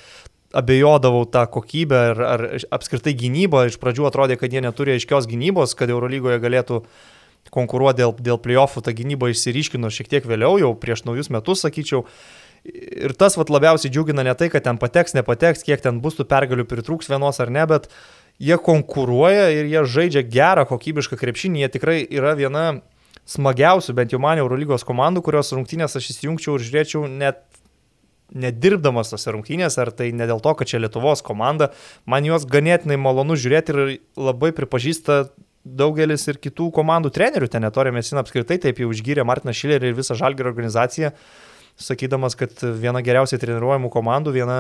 abejodavau tą kokybę ar, ar apskritai gynybą. Iš pradžių atrodė, kad jie neturi aiškios gynybos, kad Eurolygoje galėtų konkuruoti dėl, dėl playoffų. Ta gynyba išsiriškino šiek tiek vėliau, jau prieš naujus metus, sakyčiau. Ir tas vat, labiausiai džiugina ne tai, kad ten pateks, nepateks, kiek ten bus tų pergalių pritrūks vienos ar ne, bet jie konkuruoja ir jie žaidžia gerą, kokybišką krepšinį. Jie tikrai yra viena smagiausių, bent jau man Eurolygos komandų, kurios rungtynės aš įsijungčiau ir žiūrėčiau net nedirbdamas tose rungtynėse, ar tai ne dėl to, kad čia Lietuvos komanda, man juos ganėtinai malonu žiūrėti ir labai pripažįsta daugelis ir kitų komandų trenerių, ten netorė Mesina apskritai taip jau išgyrė Martiną Šilerį ir visą Žalgėrio organizaciją sakydamas, kad viena geriausiai treniruojamų komandų, viena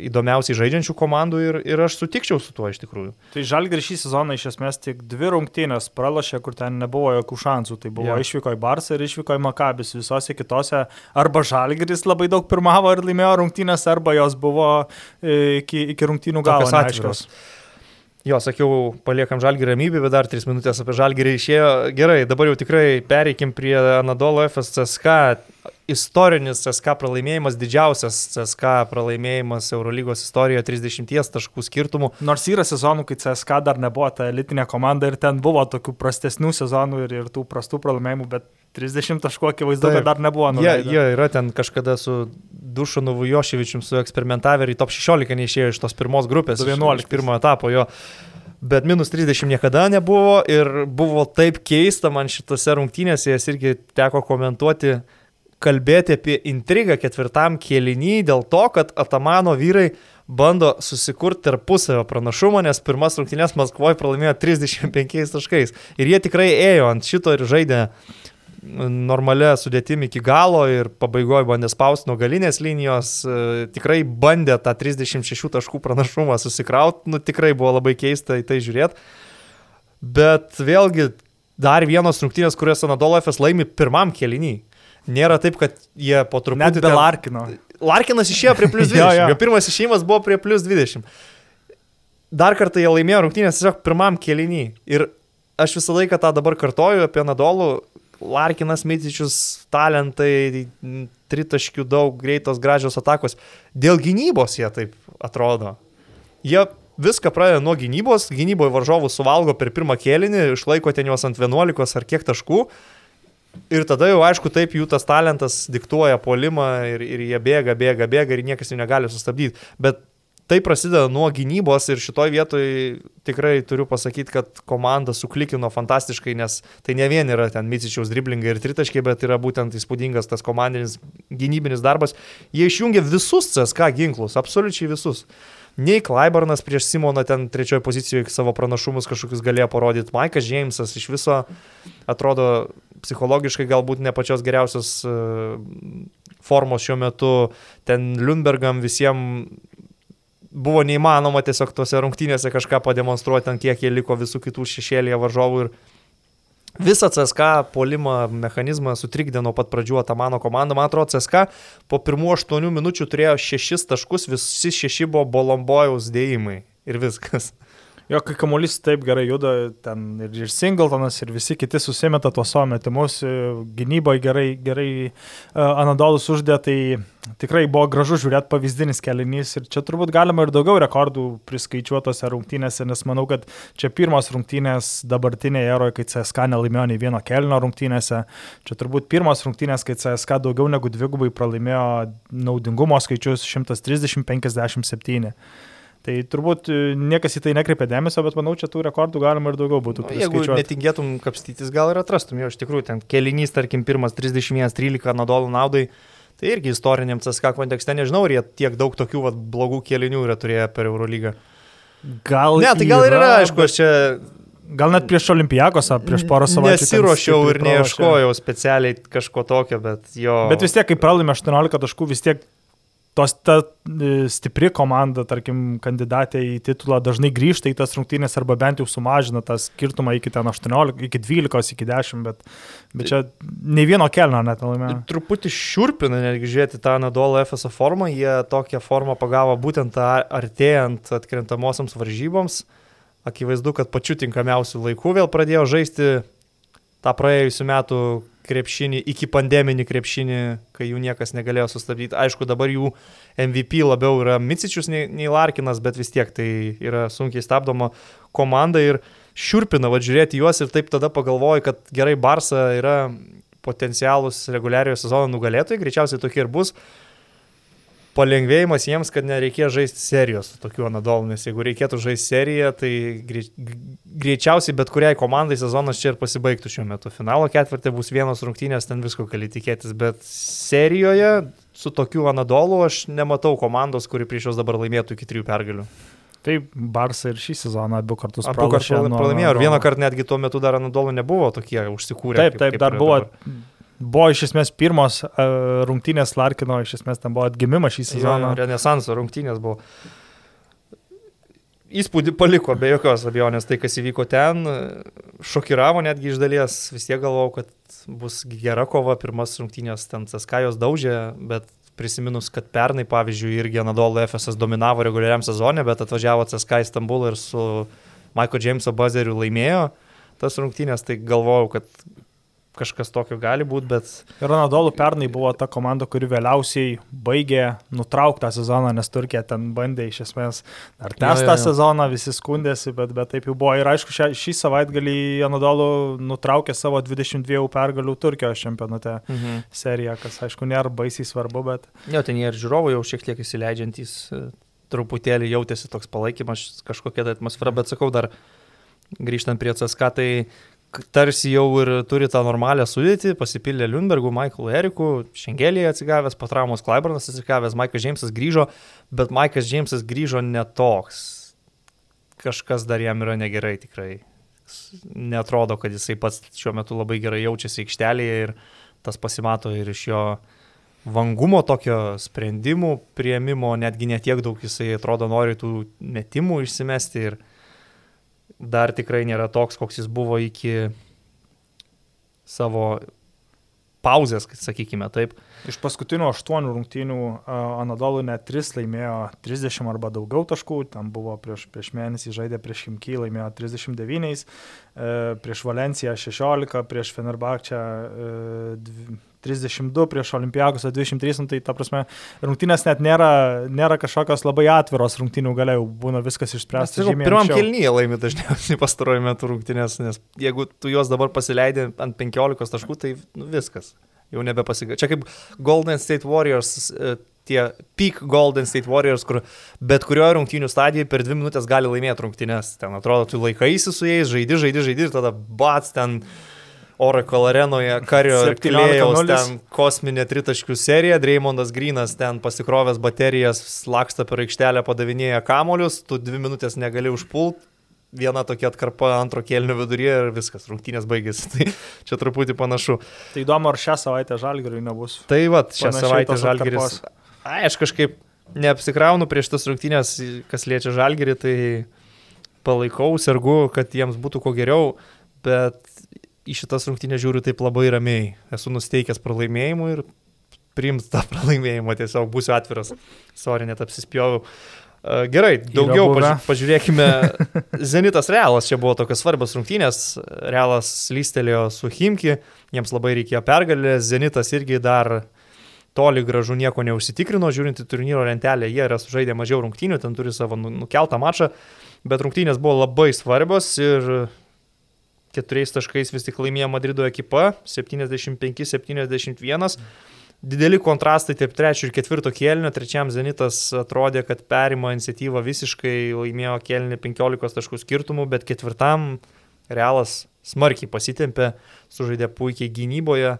įdomiausiai žaidžiančių komandų ir, ir aš sutikčiau su tuo iš tikrųjų. Tai Žalgir šį sezoną iš esmės tik dvi rungtynės pralašė, kur ten nebuvo jokių šansų. Tai buvo ja. išvyko į Barsą ir išvyko į Makabis. Visose kitose arba Žalgiris labai daug pirmavo ir laimėjo rungtynės, arba jos buvo e, iki, iki rungtynių galo neaiškios. Jo, sakiau, paliekam žalgį ramybę, bet dar 3 minutės apie žalgį išėjo. Gerai, dabar jau tikrai pereikim prie Anadolo FSCSK istorinis CSK pralaimėjimas, didžiausias CSK pralaimėjimas Eurolygos istorijoje 30 taškų skirtumų. Nors yra sezonų, kai CSK dar nebuvo ta elitinė komanda ir ten buvo tokių prastesnių sezonų ir, ir tų prastų pralaimėjimų, bet 30 taškų akivaizdu, kad dar nebuvo. Jie, jie yra ten kažkada su Dušanu Vujoševičium su eksperimentavę ir į top 16 neišėjo iš tos pirmos grupės, 11 iš pirmo etapo jo. Bet minus 30 niekada nebuvo ir buvo taip keista man šitose rungtynėse, jas irgi teko komentuoti kalbėti apie intrigą ketvirtam kėlinį dėl to, kad Atamano vyrai bando susikurti tarpusavio pranašumą, nes pirmas rungtynės Maskvoje pralaimėjo 35 taškais. Ir jie tikrai ėjo ant šito ir žaidė normalia sudėtimi iki galo ir pabaigoje bandė spausti nuo galinės linijos, e, tikrai bandė tą 36 taškų pranašumą susikrauti, nu tikrai buvo labai keista į tai žiūrėti. Bet vėlgi dar vienos rungtynės, kurias Anadolo FS laimi pirmam keliniui. Nėra taip, kad jie po truputį... Net be Larkino. Larkinas išėjo prie plus 20. jo, jo. jo pirmas išėjimas buvo prie plus 20. Dar kartą jie laimėjo rungtynės tiesiog pirmam keliniui. Ir aš visą laiką tą dabar kartoju apie Nadolų. Larkinas, Mitičius, talentai, tritaškių daug, greitos, gražios atakos. Dėl gynybos jie taip atrodo. Jie viską pradeda nuo gynybos, gynyboje varžovų suvalgo per pirmą kėlinį, išlaiko ten juos ant 11 ar kiek taškų. Ir tada jau aišku, taip jų tas talentas diktuoja polimą ir, ir jie bėga, bėga, bėga ir niekas jų negali sustabdyti. Bet tai prasideda nuo gynybos ir šitoj vietoj tikrai turiu pasakyti, kad komanda suklikino fantastiškai, nes tai ne vien yra ten Micičiaus driblingai ir tritaškiai, bet yra būtent įspūdingas tas komandinis gynybinis darbas. Jie išjungia visus CSK ginklus, absoliučiai visus. Nei Klaibarnas prieš Simoną ten trečiojo pozicijoje savo pranašumus kažkokius galėjo parodyti. Maikas Džeimsas iš viso atrodo psichologiškai galbūt ne pačios geriausios e, formos šiuo metu. Ten Lundbergam visiems buvo neįmanoma tiesiog tuose rungtynėse kažką pademonstruoti, ant kiek jie liko visų kitų šešėlėje varžovų ir Visą CSK polimo mechanizmą sutrikdė nuo pat pradžių Atamano komanda. Man atrodo, CSK po pirmų aštuonių minučių turėjo šešis taškus, visi šeši buvo Bolombojaus dėjimai ir viskas. Jo, kai kamuolys taip gerai juda, ten ir, ir Singletonas, ir visi kiti susimeta tuos savo metimus, e, gynyboje gerai, gerai uh, Anadolus uždė, tai tikrai buvo gražu žiūrėti pavyzdinis kelinys ir čia turbūt galima ir daugiau rekordų priskaičiuotose rungtynėse, nes manau, kad čia pirmos rungtynės dabartinėje eroje, kai CSK nelaimėjo nei vieno kelino rungtynėse, čia turbūt pirmos rungtynės, kai CSK daugiau negu dvigubai pralaimėjo naudingumo skaičius 130-57. Tai turbūt e, niekas į tai nekreipia dėmesio, bet manau, čia tų rekordų galima ir daugiau būtų. Nu, jeigu netingėtum kapstytis, gal ir atrastum jo iš tikrųjų. Ten kelinys, tarkim, pirmas 31-13 nadolų naudai. Tai irgi istoriniam CSK kontekste nežinau, ar jie tiek daug tokių vat, blogų kelinių yra turėję per Eurolygą. Gal. Ne, tai gal yra, ir yra, aišku, aš čia Gal net prieš Olimpijakos, prieš porą savaičių. Nesiuošiau ir neieškojau specialiai kažko tokio, bet jo. Bet vis tiek, kai pralaimė 18 taškų, vis tiek tos ta e, stipri komanda, tarkim, kandidatė į titulą dažnai grįžta į tas rungtynės arba bent jau sumažina tą skirtumą iki ten 18, iki 12, iki 10, bet, bet čia nei vieno kelno net nelaimėjo. Truputį šiurpina netgi žiūrėti tą Nadolo FSO formą, jie tokią formą pagavo būtent artėjant atkrintamosiams varžyboms. Akivaizdu, kad pačiu tinkamiausiu laiku vėl pradėjo žaisti tą praėjusiu metu krepšinį, iki pandeminį krepšinį, kai jų niekas negalėjo sustabdyti. Aišku, dabar jų MVP labiau yra Micičius nei, nei Larkinas, bet vis tiek tai yra sunkiai stabdoma komanda ir šiurpina va žiūrėti juos ir taip tada pagalvoju, kad gerai Barsa yra potencialus reguliariojo sezono nugalėtojai, greičiausiai tokie ir bus palengvėjimas jiems, kad nereikės žaisti serijos tokių anadolų, nes jeigu reikėtų žaisti seriją, tai greičiausiai bet kuriai komandai sezonas čia ir pasibaigtų šiuo metu. Finalo ketvirtį bus vienos rungtynės, ten visko gali tikėtis, bet serijoje su tokiu anadolu aš nematau komandos, kuri prieš juos dabar laimėtų iki trijų pergalių. Taip, Barsa ir šį sezoną abu kartus pralaimėjo. Pralaimėjo ir vieną kartą netgi tuo metu dar Anadolų nebuvo tokie užsikūrę. Taip, taip, kaip, kaip dar buvo dabar buvo iš esmės pirmos uh, rungtynės Larkino, iš esmės ten buvo atgimimas šį sezoną. Renesanso rungtynės buvo. Įspūdį paliko be jokios abejonės tai, kas įvyko ten, šokiravo netgi iš dalies, vis tiek galvojau, kad bus gera kova, pirmas rungtynės ten Caskajos daužė, bet prisiminus, kad pernai, pavyzdžiui, irgi Anadolo FSS dominavo reguliariam sezonė, bet atvažiavo CSK į Stambulą ir su Michael Jameso buzzeriu laimėjo tas rungtynės, tai galvojau, kad kažkas tokio gali būti, bet... Ir Anadolu pernai buvo ta komanda, kuri vėliausiai baigė nutrauktą sezoną, nes Turkija ten bandė iš esmės dar tęstą sezoną, visi skundėsi, bet, bet taip jau buvo. Ir aišku, šią, šį savaitgalį Anadolu nutraukė savo 22 pergalių Turkijos čempionate mhm. seriją, kas aišku nėra baisiai svarbu, bet... Jo, ten jie ir žiūrovai jau šiek tiek įsileidžiantys, e, truputėlį jautėsi toks palaikymas, kažkokia tai atmosfera, bet sakau dar grįžtant prie CSK, tai tarsi jau ir turi tą normalią sudėtį, pasipildė Lundbergų, Michael Eriku, Šengelį atsigavęs, po traumos Klaiburnas atsigavęs, Maikas Džeimsas grįžo, bet Maikas Džeimsas grįžo netoks. Kažkas dar jam yra negerai tikrai. Netrodo, kad jisai pats šiuo metu labai gerai jaučiasi aikštelėje ir tas pasimato ir iš jo vangumo tokio sprendimų prieimimo, netgi netiek daug jisai atrodo nori tų metimų išsimesti ir dar tikrai nėra toks, koks jis buvo iki savo pauzės, sakykime taip. Iš paskutinių aštuonių rungtynių Anadolų net 3 laimėjo 30 arba daugiau taškų, tam buvo prieš, prieš mėnesį žaidė prieš Himky, laimėjo 39, uh, prieš Valenciją 16, prieš Fenerbakčią uh, 32 prieš Olimpijakos 23, nu, tai ta prasme, rungtynės net nėra, nėra kažkokios labai atviros rungtynių galiau, būna viskas išspręsta. Pirmam kelnyje laimi dažniausiai pastaruoju metu rungtynės, nes jeigu tu juos dabar pasileidai ant 15 taškų, tai nu, viskas, jau nebepasiga. Čia kaip Golden State Warriors e, tie peak Golden State Warriors, kur bet kurioje rungtynių stadijoje per dvi minutės gali laimėti rungtynės. Ten atrodo, tu laikaisi su jais, žaidi, žaidi, žaidi ir tada bats ten Oracle arenoje Kario ir Kilėjaus ten kosminė tritaškių serija, Dreymondas Grinas ten pasikrovęs baterijas, laksta per aikštelę, padavinėja kamolius, tu dvi minutės negali užpult, viena tokia atkarpa antro kėlinio viduryje ir viskas, rungtynės baigėsi. Tai čia truputį panašu. Tai įdomu, ar šią savaitę žalgiriui nebus. Tai va, šią savaitę žalgiris. Ai, aš kažkaip neapsikraunu prieš tas rungtynės, kas liečia žalgirį, tai palaikau, sergu, kad jiems būtų kuo geriau, bet į šitas rungtynės žiūriu taip labai ramiai. Esu nusteikęs pralaimėjimu ir priimt tą pralaimėjimą, tiesiog būsiu atviras. Sorry, net apsispjoviau. Gerai, daugiau paži pažiūrėkime. Zenitas Realas čia buvo tokios svarbios rungtynės. Realas lystelėjo su Himki, jiems labai reikėjo pergalės. Zenitas irgi dar toli gražu nieko neužsitikrino, žiūrint į turnyro lentelę, jie yra sužaidę mažiau rungtynių, ten turi savo nu, nukeltą mačą, bet rungtynės buvo labai svarbios ir keturiais taškais vis tik laimėjo Madrido ekipa 75-71. Dideli kontrastai tarp trečio ir ketvirto kėlinio. Trečiam Zenitas atrodė, kad perima iniciatyvą visiškai, laimėjo kėlinį 15 taškų skirtumų, bet ketvirtam Realas smarkiai pasitempė, sužaidė puikiai gynyboje.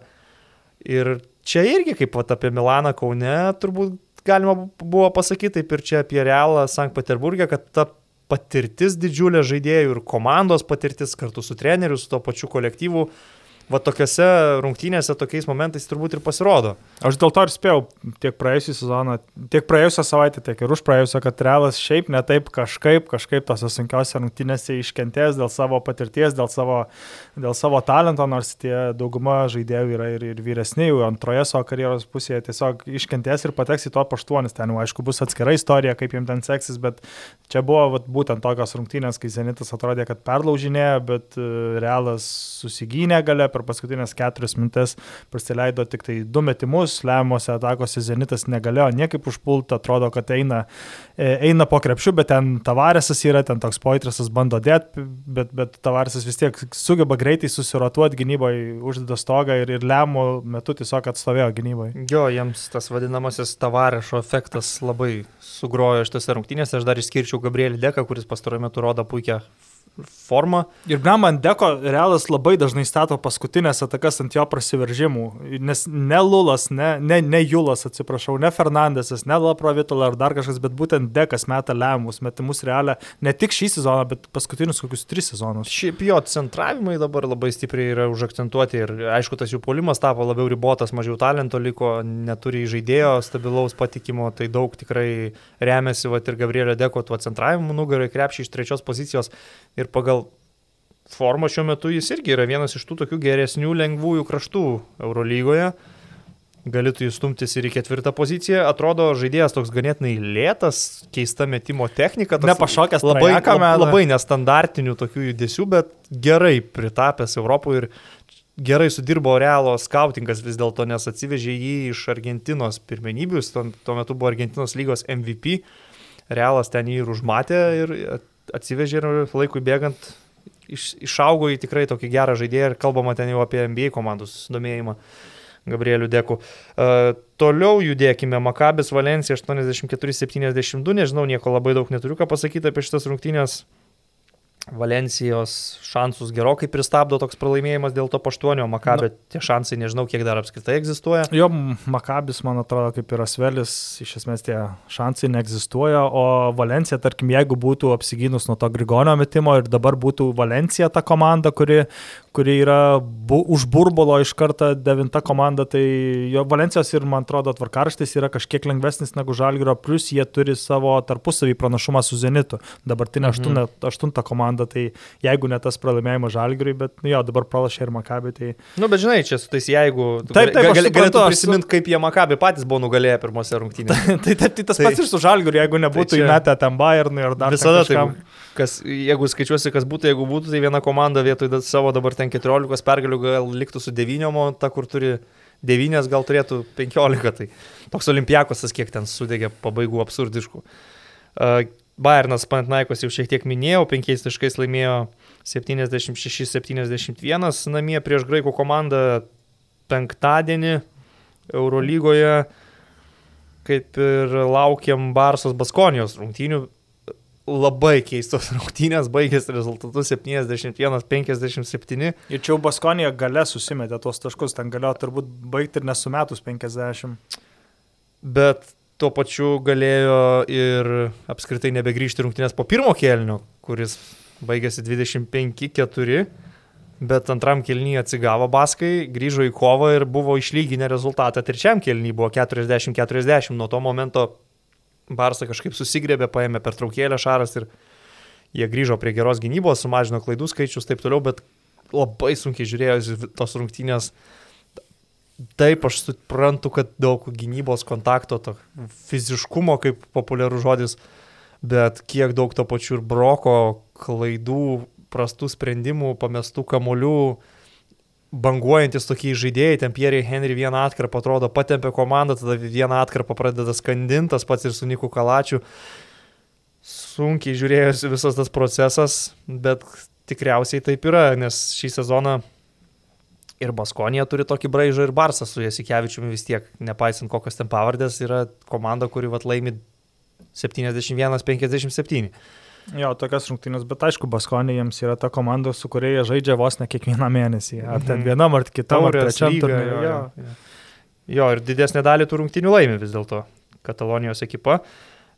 Ir čia irgi kaip pat apie Milaną Kaune turbūt galima buvo pasakyti, taip ir čia apie Realą Sankt Peterburgė, kad ta patirtis didžiulė žaidėjų ir komandos patirtis kartu su treneriu, su to pačiu kolektyvu va tokiuose rungtynėse, tokiais momentais turbūt ir pasirodo. Aš dėl to ir spėjau tiek praėjusią sezoną, tiek praėjusią savaitę, tiek ir už praėjusią, kad Realas šiaip ne taip kažkaip, kažkaip tose sunkiose rungtynėse iškentės dėl savo patirties, dėl savo, dėl savo talento, nors tie dauguma žaidėjų yra ir, ir vyresni, jau antroje savo karjeros pusėje tiesiog iškentės ir pateks į to paštuonis. Ten, aišku, bus atskira istorija, kaip jiems ten seksis, bet čia buvo vat, būtent tokios rungtynės, kai Zenitas atrodė, kad perlaužinėjo, bet e, Realas susigynė gale per per paskutinės keturias minutės prasileido tik tai du metimus, lemiamose atakose Zenitas negalėjo niekaip užpulti, atrodo, kad eina, e, eina po krepšiu, bet ten Tavaresas yra, ten toks poitrisas bando dėti, bet, bet Tavaresas vis tiek sugeba greitai susirotuoti gynyboje, uždeda stogą ir, ir lemiamų metų tiesiog atstovėjo gynyboje. Jo, jiems tas vadinamasis Tavarešo efektas labai sugrojo šitose rungtynėse, aš dar išskirčiau Gabrielį Deką, kuris pastaruoju metu rodo puikią formą. Ir Gnam ant deko realas labai dažnai stato paskutinės atakas ant jo prasiveržimų, nes ne Lulas, ne, ne, ne Julas, atsiprašau, ne Fernandesas, ne Laprovitola ar dar kažkas, bet būtent dekas meta lemiamus metimus realią ne tik šį sezoną, bet paskutinius kokius tris sezonus. Šiaip jo centravimai dabar labai stipriai yra užakcentuoti ir aišku, tas jų polimas tapo labiau ribotas, mažiau talento liko, neturi žaidėjo stabilaus patikimo, tai daug tikrai remiasi va, ir Gabrielio Deko tuo centravimu nugarai krepšį iš trečios pozicijos ir pagal formą šiuo metu jis irgi yra vienas iš tų tokių geresnių lengvųjų kraštų Eurolygoje. Galėtų jis stumtis ir į ketvirtą poziciją. Atrodo, žaidėjas toks ganėtinai lėtas, keista metimo technika. Nepašokęs labai, labai, nestandartinių tokių judesių, bet gerai pritapęs Europoje ir gerai sudirbo Realo skautingas vis dėlto, nes atsivežė jį iš Argentinos pirmenybių, tuo metu buvo Argentinos lygos MVP. Realas ten jį ir užmatė ir atsivežė ir laikui bėgant iš, išaugo į tikrai tokį gerą žaidėją ir kalbama ten jau apie NBA komandų susidomėjimą. Gabrielių Deku. Uh, toliau judėkime. Makabis Valencija 84-72. Nežinau, nieko labai daug neturiu ką pasakyti apie šitas rungtynės. Valencijos šansus gerokai pristabdo toks pralaimėjimas dėl to paštuonio, Makabė Na. tie šansai nežinau, kiek dar apskritai egzistuoja. Jo, Makabis, man atrodo, kaip ir Asvelis, iš esmės tie šansai neegzistuoja, o Valencija, tarkim, jeigu būtų apsigynus nuo to Grigonio metimo ir dabar būtų Valencija ta komanda, kuri, kuri yra bu, už burbulo iš karto devinta komanda, tai jo Valencijos ir, man atrodo, tvarkarštis yra kažkiek lengvesnis negu Žalgirio, plus jie turi savo tarpusavį pranašumą su Zenitu, dabartinė Mhm. aštunta, komanda, tai jeigu ne tas pralaimėjimas Žalgiriui, bet nu, jo, dabar pralašė ir Makabį, tai Nu, bet žinai, čia su tais jeigu... Taip, taip, suprantu, galėtų aš su- prisiminti, kaip jie Makabė patys buvo nugalėję pirmose rungtynėse. tai, tai, tai tas Tai- pats ir su Žalgiriu, jeigu nebūtų tai čia- įmetę ten Bayernui ar dar Visada kažkam. tai, kas, jeigu skaičiuosi, kas būtų, jeigu būtų, tai viena komanda vietoj savo dabar ten 14 pergalių gal liktų su 9, o ta, kur turi 9, gal turėtų 15. Tai toks olimpiakosas, kiek ten sudegė pabaigų absurdiškų. Uh, Bayernas Pantnaikos jau šiek tiek minėjau, 5 taškais laimėjo 76-71 namie prieš graikų komandą penktadienį Eurolygoje, kaip ir laukiam Barsos Baskonijos rungtynių. Labai keistos rungtynės baigėsi rezultatu 71-57. Ir čia jau Baskonija gale susimetė tuos taškus, ten galėjo turbūt baigti ir nesumetus 50. bet tuo pačiu galėjo ir apskritai nebegrįžti rungtynės po pirmo kelnio, kuris baigėsi 25-4, bet antram kelnyje atsigavo Baskai, grįžo į kovą ir buvo išlyginę rezultatą. Trečiam kelnyje buvo 40-40, nuo to momento Barsa kažkaip susigrėbė, paėmė per traukėlę Šaras ir jie grįžo prie geros gynybos, sumažino klaidų skaičius taip toliau, bet labai sunkiai žiūrėjo tos rungtynės. Taip, aš suprantu, kad daug gynybos kontakto, to fiziškumo, kaip populiarus žodis, bet kiek daug to pačiu ir broko, klaidų, prastų sprendimų, pamestų kamolių, banguojantis tokie žaidėjai, ten Pierre Henry vieną atkarpą atrodo, patempė komandą, tada vieną atkarpą pradeda skandintas pats ir su Niku Kalačiu. Sunkiai žiūrėjosi visas tas procesas, bet tikriausiai taip yra, nes šį sezoną ir Baskonija turi tokį braižą ir Barsą su Jasikevičiumi vis tiek, nepaisant kokios ten pavardės, yra komanda, kuri vat laimi 71-57. Jo, tokias rungtynės, bet aišku, Baskonė jiems yra ta komanda, su kuria jie žaidžia vos ne kiekvieną mėnesį. Ar ten Mhm. vienam, ar kitam, ar trečiam turnyre. jo, Jo. jo, jo. ir didesnė dalį tų rungtynių laimi vis dėlto Katalonijos ekipa,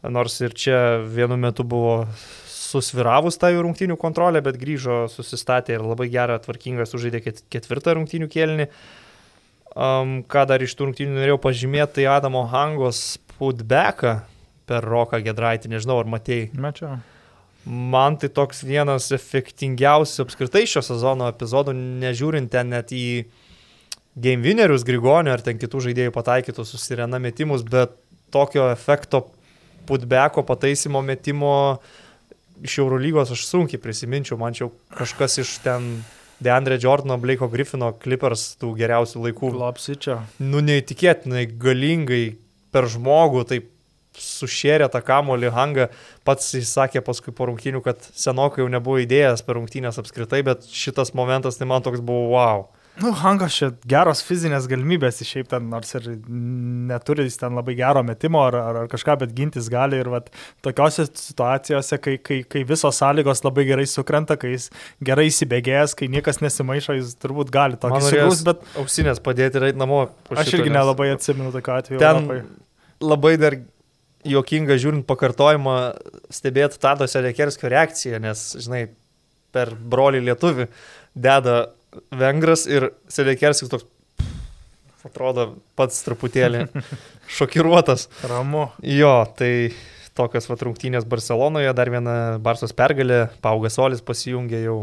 nors ir čia vienu metu buvo susviravus tą jų rungtynių kontrolę, bet grįžo, susistatė ir labai gerą, tvarkingą sužaidė ket- ketvirtą rungtynių kėlinį. Um, ką dar iš tų rungtynių norėjau pažymėti, tai Adamo Hangos putbacką per Roką Gedraitį, nežinau, ar matėjai. Mečiau. Man tai toks vienas efektingiausių apskritai šio sezono epizodų, nežiūrint ten net į game winnerius Grigonio ar ten kitų žaidėjų pataikytus susirena metimus, bet tokio efekto putbeko pataisymo metimo iš Eurolygos aš sunkiai prisiminčiau, man čia kažkas iš ten Deandre Jordano, Blake'o Griffino Clippers tų geriausių laikų Lopsičio. nu neįtikėtinai galingai per žmogų taip sušėrė tą kamolį hangą. Pats jis sakė paskui po rungtynių, kad senokai jau nebuvo idėjas per rungtynės apskritai, bet šitas momentas tai man toks buvo wow. Nu, Hangas čia geros fizinės galimybės, jis šiaip ten, nors ir neturi jis ten labai gero metimo ar, ar, ar kažką, bet gintis gali ir vat, tokiose situacijose, kai, kai, kai visos sąlygos labai gerai sukrenta, kai jis gerai įsibėgėjęs, kai niekas nesimaišo, jis turbūt gali tokį sugrūs, bet Ausinės padėti ir eiti namo. aš irgi nelabai atsimenu tokio atveju. Ten Europoje. labai dar juokinga žiūrint pakartojimą stebėti Tado Selekerskio reakciją, nes, žinai, per brolį lietuvių deda vengras ir Selekerskis toks atrodo pats truputėlį šokiruotas. Ramu. Jo, tai tokios vat rungtynės Barcelonoje, dar viena Barsos pergalė, Paugas Solis pasijungė jau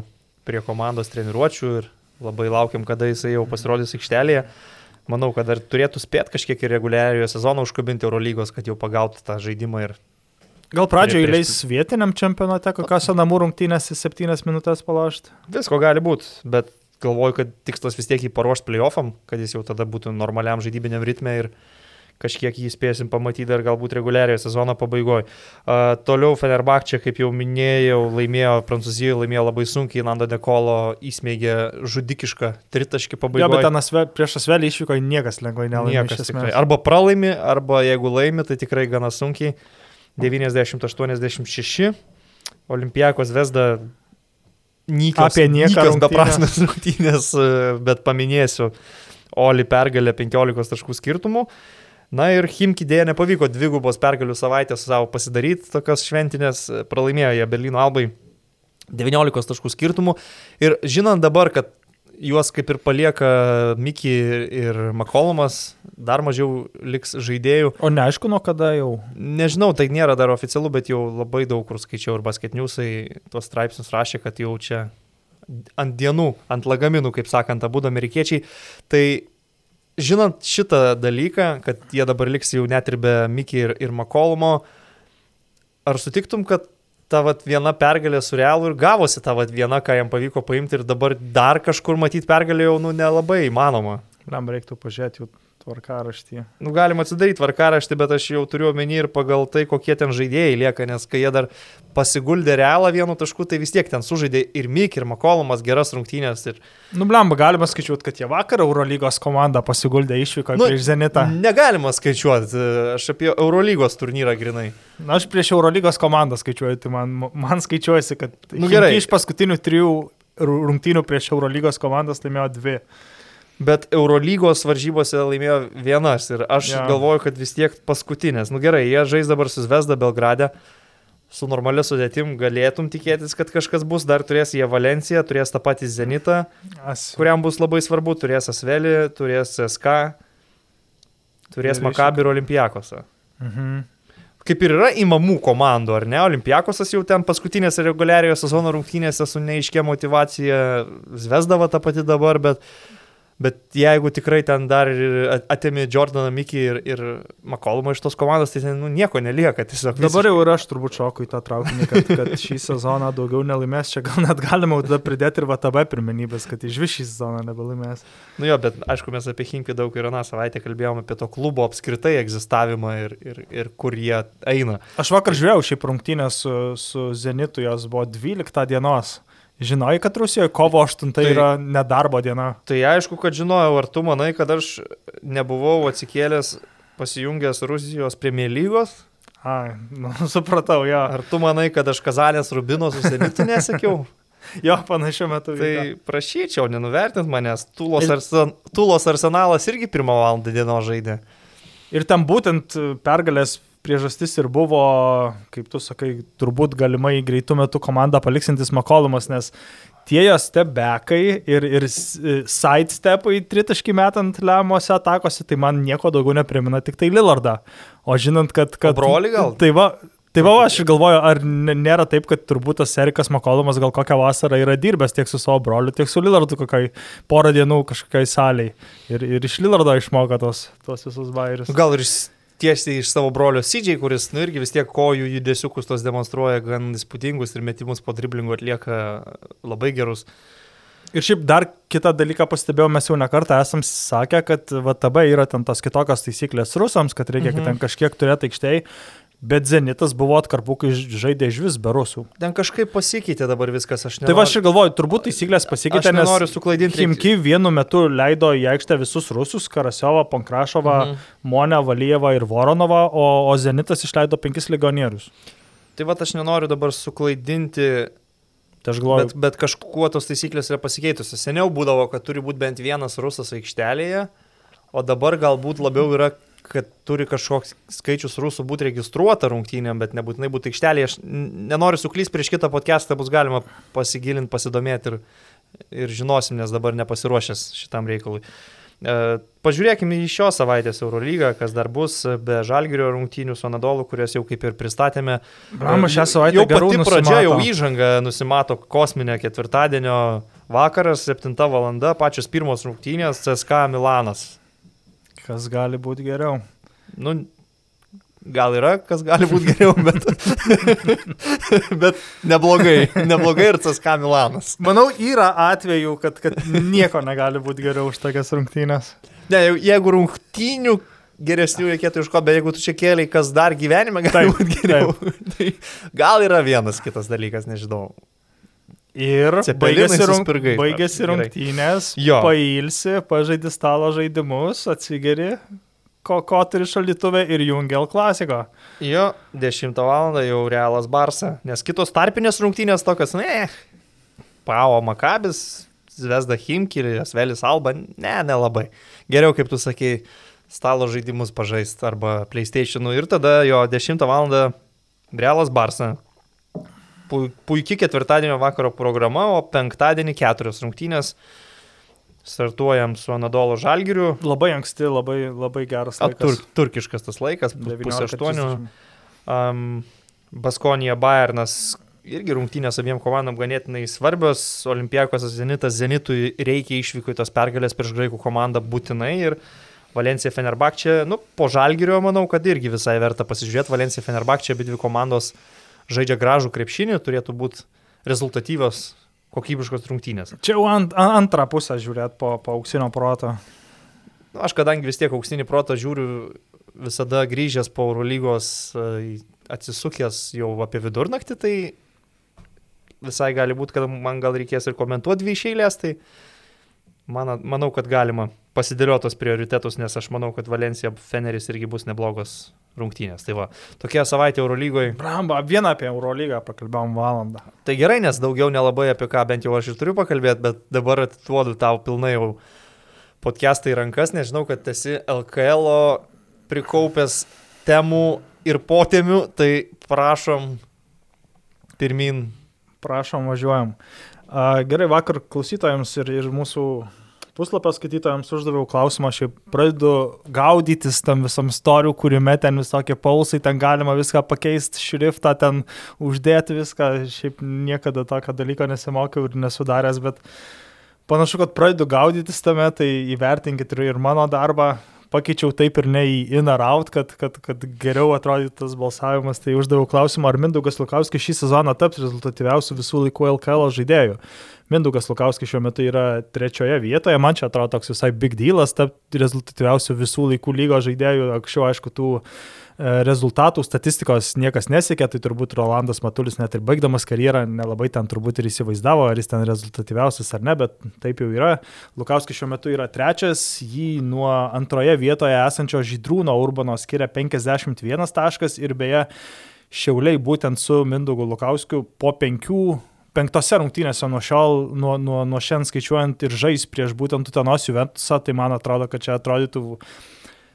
prie komandos treniruočių ir labai laukiam, kada jisai jau pasirodys aikštelėje. Manau, kad dar turėtų spėti kažkiek ir reguliariojo sezono užkabinti Eurolygos, kad jau pagautų tą žaidimą ir Gal pradžioje leis vietiniam čempionate kokiose namų rungtynėse septynias minutės palošti? visko gali būti, bet galvoju, kad tikslas vis tiek jį paruošti playoffam, kad jis jau tada būtų normaliam žaidybiniam ritme ir kažkiek jį spėsim pamatyti dar galbūt reguliariojo sezono pabaigoje. Uh, toliau Fenerbakčia, kaip jau minėjau, laimėjo Prancūzijoje, laimėjo labai sunkiai, Nando Dekolo įsmeigė žudikišką tritaškį Jo, bet pabaigoje. ten asve, prieš asvelį išvyko niekas lengvai nelaimė. Niekas iš tikrai. esmės. Arba pralaimi, arba jeigu laimi, tai tikrai gana sunkiai. 90-86. Olimpijakos Vesda Nykios, Apie nieką nykios rungtynės. bet paminėsiu Oli pergalę 15 taškų skirtumų. Na ir Himki dėja nepavyko dvigubos pergalių savaitės savo pasidaryti, tokios šventinės pralaimėjo jie Berlyno Albai 19 taškų skirtumų. Ir žinant dabar, kad juos kaip ir palieka Miki ir Makolumas, dar mažiau liks žaidėjų. O neaišku, nuo kada jau. Nežinau, tai nėra dar oficialu, bet jau labai daug kur skaičiau ir basketniusai tuos straipsnius rašė, kad jau čia ant dienų, ant lagaminų, kaip sakant, abu amerikiečiai. Tai žinant šitą dalyką, kad jie dabar liks jau net ir be Miki ir, ir Makolumo, ar sutiktum, kad ta vat, viena pergalė su Realu ir gavosi ta vat, viena, ką jam pavyko paimti ir dabar dar kažkur matyti pergalę jau nu, nelabai įmanoma. Ram reiktų pažiūrėti jų tvarkaraštį. Nu, galima atsidaryti tvarkaraštį, bet aš jau turiu omeny ir pagal tai, kokie ten žaidėjai lieka, nes kai jie dar pasiguldė realą vienu tašku, tai vis tiek ten sužaidė ir Mik, ir Makolomas geras rungtynės. Ir... Nu, blemba, galima skaičiuoti, kad jie vakar Eurolygos komanda pasiguldė išvyko Nu, prieš Zenitą. Negalima skaičiuoti, aš apie Eurolygos turnyrą grinai. Na, aš prieš Eurolygos komandą skaičiuoju, tai man, man skaičiuojasi, kad Nu, gerai. iš paskutinių trijų ru- rungtynių prieš Eurolygos komandas laimėjo dvi. Bet Eurolygos varžybose laimėjo vienas ir aš ja. galvoju, kad vis tiek paskutinės. Nu gerai, jie žais dabar su Zvezda Belgrade. Su normalia sudėtim galėtum tikėtis, kad kažkas bus, dar turės jie Valenciją, turės tą patį Zenitą, As, kuriam bus labai svarbu, turės Asvelį, turės SK, turės Ir Makabį ir Olimpijakosą. mhm. Kaip ir yra įmamų komandų, ar ne? Olimpijakosas jau ten paskutinėse reguliariojo sezono rungtynėse su neiškia motivacija, Zvezdava ta pati dabar, bet, bet jeigu tikrai ten dar atėmė Jordaną Mikį ir, ir Makolumą iš tos komandos, tai ten nu, nieko nelieka. Tiesiog Dabar jau ir aš turbūt šoku į tą traukinį, kad, kad šį sezoną daugiau nelaimės. Čia gal net galima tada pridėti ir VTB pirmenybės, kad iš vis šį sezoną nebelaimės. Nu jo, bet aišku, mes apie Hinkį daug ir aną savaitę kalbėjome apie to klubo apskritai egzistavimą ir, ir, ir kur jie eina. Aš vakar žiūrėjau šį rungtynę su, su Zenitu, jos buvo 12 dienos. Žinojai, kad Rusijoje kovo 8 tai Tai- yra nedarbo diena. Tai aišku, kad žinojau, ar tu manai, kad aš nebuvau atsikėlęs pasijungęs Rusijos Premier lygos? Ai, nu, supratau, jo. Ar tu manai, kad aš Kazanės Rubino susirinkti nesakiau? Jo, panašiu metu. tai vyko. prašyčiau, nenuvertint manęs. Tulos, arsen, Tulos arsenalas irgi pirmą valandą dienos žaidė. Ir ten būtent pergalės priežastis ir buvo, kaip tu sakai, turbūt galimai greitų metų komandą paliksintis Makolumas, nes tie jo stebekai ir, ir s- sidestepai tritaškį metant lemiamose atakose, tai man nieko daugiau neprimena, tik tai Lillardą. O žinant, kad... kad O brolį gal? Tai va, tai va, aš ir galvoju, ar nėra taip, kad turbūt tas Erikas Makolumas gal kokią vasarą yra dirbęs tiek su savo broliu, tiek su Lillardu kokiai porą dienų kažkokiai saliai. Ir, ir iš Lillardo išmoko tos, tos visus bairius. Gal ir s- tiesiai iš savo brolio Sidžiai, kuris, nu irgi vis tiek kojų judesiukus tos demonstruoja gan įspūdingus ir metimus po driblingų atlieka labai gerus. Ir šiaip dar kitą dalyką pastebėjau, mes jau nekartą esam sakę, kad VTB yra ten tos kitokios taisyklės rusams, kad reikia mhm. ten kažkiek turėti aikštėje, bet Zenitas buvo atkarpų, kai žaidė iš vis be rusų. Ten kažkaip pasikeitė dabar viskas, aš Tai va, nenoriu- aš ir galvoju, turbūt taisyklės pasikeitė, nes nenoriu suklaidinti. Himki vienu metu leido į aikštę visus rusus - Karasiovą, Pankrašovą, mhm. Monę, Valyjevą ir Voronovą, o, o Zenitas išleido penkis legionierius. Tai va, aš nenoriu dabar suklaidinti Tai aš galvoju, Bet, bet kažkuo tos taisyklės yra pasikeitusios. Seniau būdavo, kad turi būti bent vienas rusas aikštelėje, o dabar galbūt labiau yra, kad turi kažkoks skaičius rusų būti registruota rungtynėm, bet nebūtinai būti aikštelėje. Aš nenoriu suklysti prieš kitą podcastą, bus galima pasigilinti, pasidomėti ir, ir žinosim, nes dabar nepasiruošęs šitam reikalui. E, Pažiūrėkime į šios savaitės Eurolygą, kas dar bus be Žalgirio rungtynių su Anadolu, kurias jau kaip ir pristatėme. Brama šią savaitę jau pati pradžia, jau nusimato. įžanga nusimato kosminė ketvirtadienio vakaras, 7 val. pačios pirmos rungtynės CSK Milanas. Kas gali būti geriau. Nu, gal yra, kas gali būti geriau, bet, bet neblogai. Neblogai ir CSK Milanas. Manau, yra atvejų, kad, kad nieko negali būti geriau už tokias rungtynės. Ne, jeigu rungtynių geresnių reikėtų iško, bet jeigu tu čia kėliai, kas dar gyvenime gali Taip, būti geriau, tai gal yra vienas kitas dalykas, nežinau. Ir baigėsi, rung, spirgais, baigėsi rungtynės, Jo. pailsi, pažaidi stalo žaidimus, atsigeri, ko, ko turi šalituvė ir jungi L klasiko. Jo, 10 val. jau realas Barsa, nes kitos tarpinės rungtynės tokios, ne, Pao Makabis, Zvezda Himki ir Asvelis Alba, ne, nelabai. Geriau, kaip tu sakei, stalo žaidimus pažaisti arba PlayStation'ų ir tada jo 10 val. Brelas Barsa. Puikiai ketvirtadienio vakaro programa, o penktadienį keturios rungtynės. Startuojam su Anadolo Žalgiriu. Labai anksti, labai, labai geras laikas. Tur, turkiškas tas laikas, pusė aštuonių. Um, Baskonija Bayernas irgi rungtynės abiem komandom ganėtinai svarbios. Olimpijakos Zenitas Zenitui reikia išvykti tos pergalės prieš graikų komandą būtinai. Ir Valencija Fenerbakčia, nu, po Žalgirio manau, kad irgi visai verta pasižiūrėti. Valencija Fenerbakčia, abi dvi komandos žaidžia gražų krepšinį, turėtų būti rezultatyvios, kokybiškos rungtynės. Čia jau ant, antrą pusę žiūrėt po, po auksinio proto. Nu, aš kadangi vis tiek auksinį protą žiūriu visada grįžęs po Eurolygos e, atsisukęs jau apie vidurnaktį, tai visai gali būti, kad man gal reikės ir komentuoti dvi išėlės, tai man, manau, kad galima pasidėliotos prioritetus, nes aš manau, kad Valencija Feneris irgi bus neblogos rungtynės. Tai va, tokia savaitė Eurolygoje. Bramba, vieną apie Eurolygą pakalbėjom valandą. Tai gerai, nes daugiau nelabai apie ką bent jau aš ir turiu pakalbėti, bet dabar atiduodu tau pilnai jau podcastą į rankas, nežinau, kad esi LKL prikaupęs temų ir potemių, tai prašom pirmin prašom, važiuojam. Gerai, vakar klausytojams ir, ir mūsų puslapio skaitytojams uždaviau klausimą, aš jau pradedu gaudytis tam visam istoriją, kuriame ten visokie pausai, ten galima viską pakeisti, šriftą ten uždėti viską, šiaip niekada tokio dalyko nesimokiau ir nesudaręs, bet panašu, kad pradedu gaudytis tame, tai įvertinkit ir mano darbą, pakeičiau taip ir ne į in ar out, kad, kad, kad geriau atrodytų tas balsavimas. Tai uždaviau klausimą, ar Mindaugas Lukauskis šį sezoną taps rezultatyviausiu visų laikų LKL žaidėjų. Mindaugas Lukauskis šiuo metu yra trečioje vietoje, man čia atrodo toks visai big dealas tapti rezultatyviausiu visų laikų lygos žaidėjų. Anksčiau, aišku, tų E, rezultatų statistikos niekas nesiekė, tai turbūt Rolandas Matulis net ir baigdamas karjerą nelabai ten turbūt ir įsivaizdavo, ar jis ten rezultatyviausias ar ne, bet taip jau yra. Lukauskis šiuo metu yra trečias, jį nuo antroje vietoje esančio Žydrūno Urbano skiria 51 taškas ir beje Šiauliai būtent su Mindaugu Lukauskiu po penkių penktose rungtynėse nuo šiol, nuo, nuo, nuo šiandien skaičiuojant ir žais prieš būtent Utenos Juventusą, tai man atrodo, kad čia atrodytų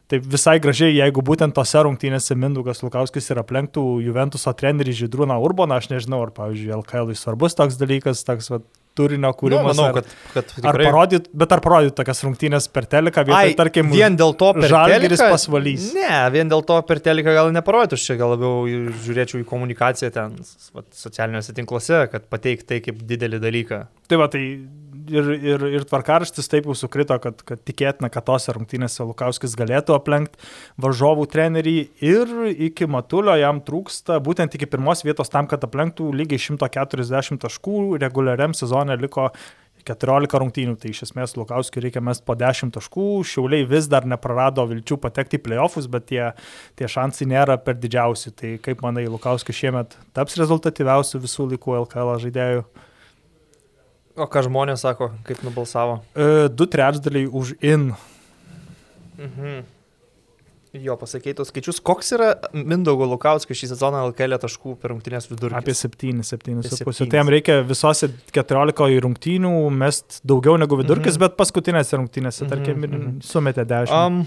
Tai visai gražiai, jeigu būtent tose rungtynėse Mindaugas Lukauskis ir aplenktų Juventuso trenerį Žydrūną Urbaną, aš nežinau, ar, pavyzdžiui, LKL svarbus toks dalykas, toks va, turinio nu, kūrimas. Nu, manau, ar, kad, kad tikrai... ar parodyt, bet ar parodyt tokias rungtynės per teleką, vietoj, Ai, tarkim, vien dėl to per žalgeris teliką, pasvalys. Ne, vien dėl to per teleką gal neparodytų, aš čia gal labiau žiūrėčiau į komunikaciją ten va, socialiniuose tinkluose, kad pateikti tai kaip didelį dalyką. Tai va, tai ir, ir, ir tvarkaraštis taip jau sukrito, kad, kad tikėtina, kad tose rungtynėse Lukauskis galėtų aplenkti varžovų trenerį ir iki Matulio jam trūksta būtent iki pirmos vietos tam, kad aplenktų lygiai 140 taškų, reguliariam sezonė liko 14 rungtynių, tai iš esmės Lukauskiui reikia mest po 10 taškų, Šiauliai vis dar neprarado vilčių patekti į playoffus, bet tie, tie šansai nėra per didžiausi. Tai kaip manai, Lukauskis šiemet taps rezultatyviausiu visų laikų LKL žaidėjų? O ką žmonės sako, kaip nubalsavo? E, du trečdaliai už in. Mhm. Jo, pasakeitos skaičius. Koks yra Mindaugo Lukauskio šį sezoną LKL taškų per rungtynės vidurkį? Apie 7, 7,5. Tai jam reikia visose 14 rungtynių mest daugiau negu vidurkis, mhm. bet paskutinėse rungtynėse, tarkim, mhm. mhm. sumetė 10. Um,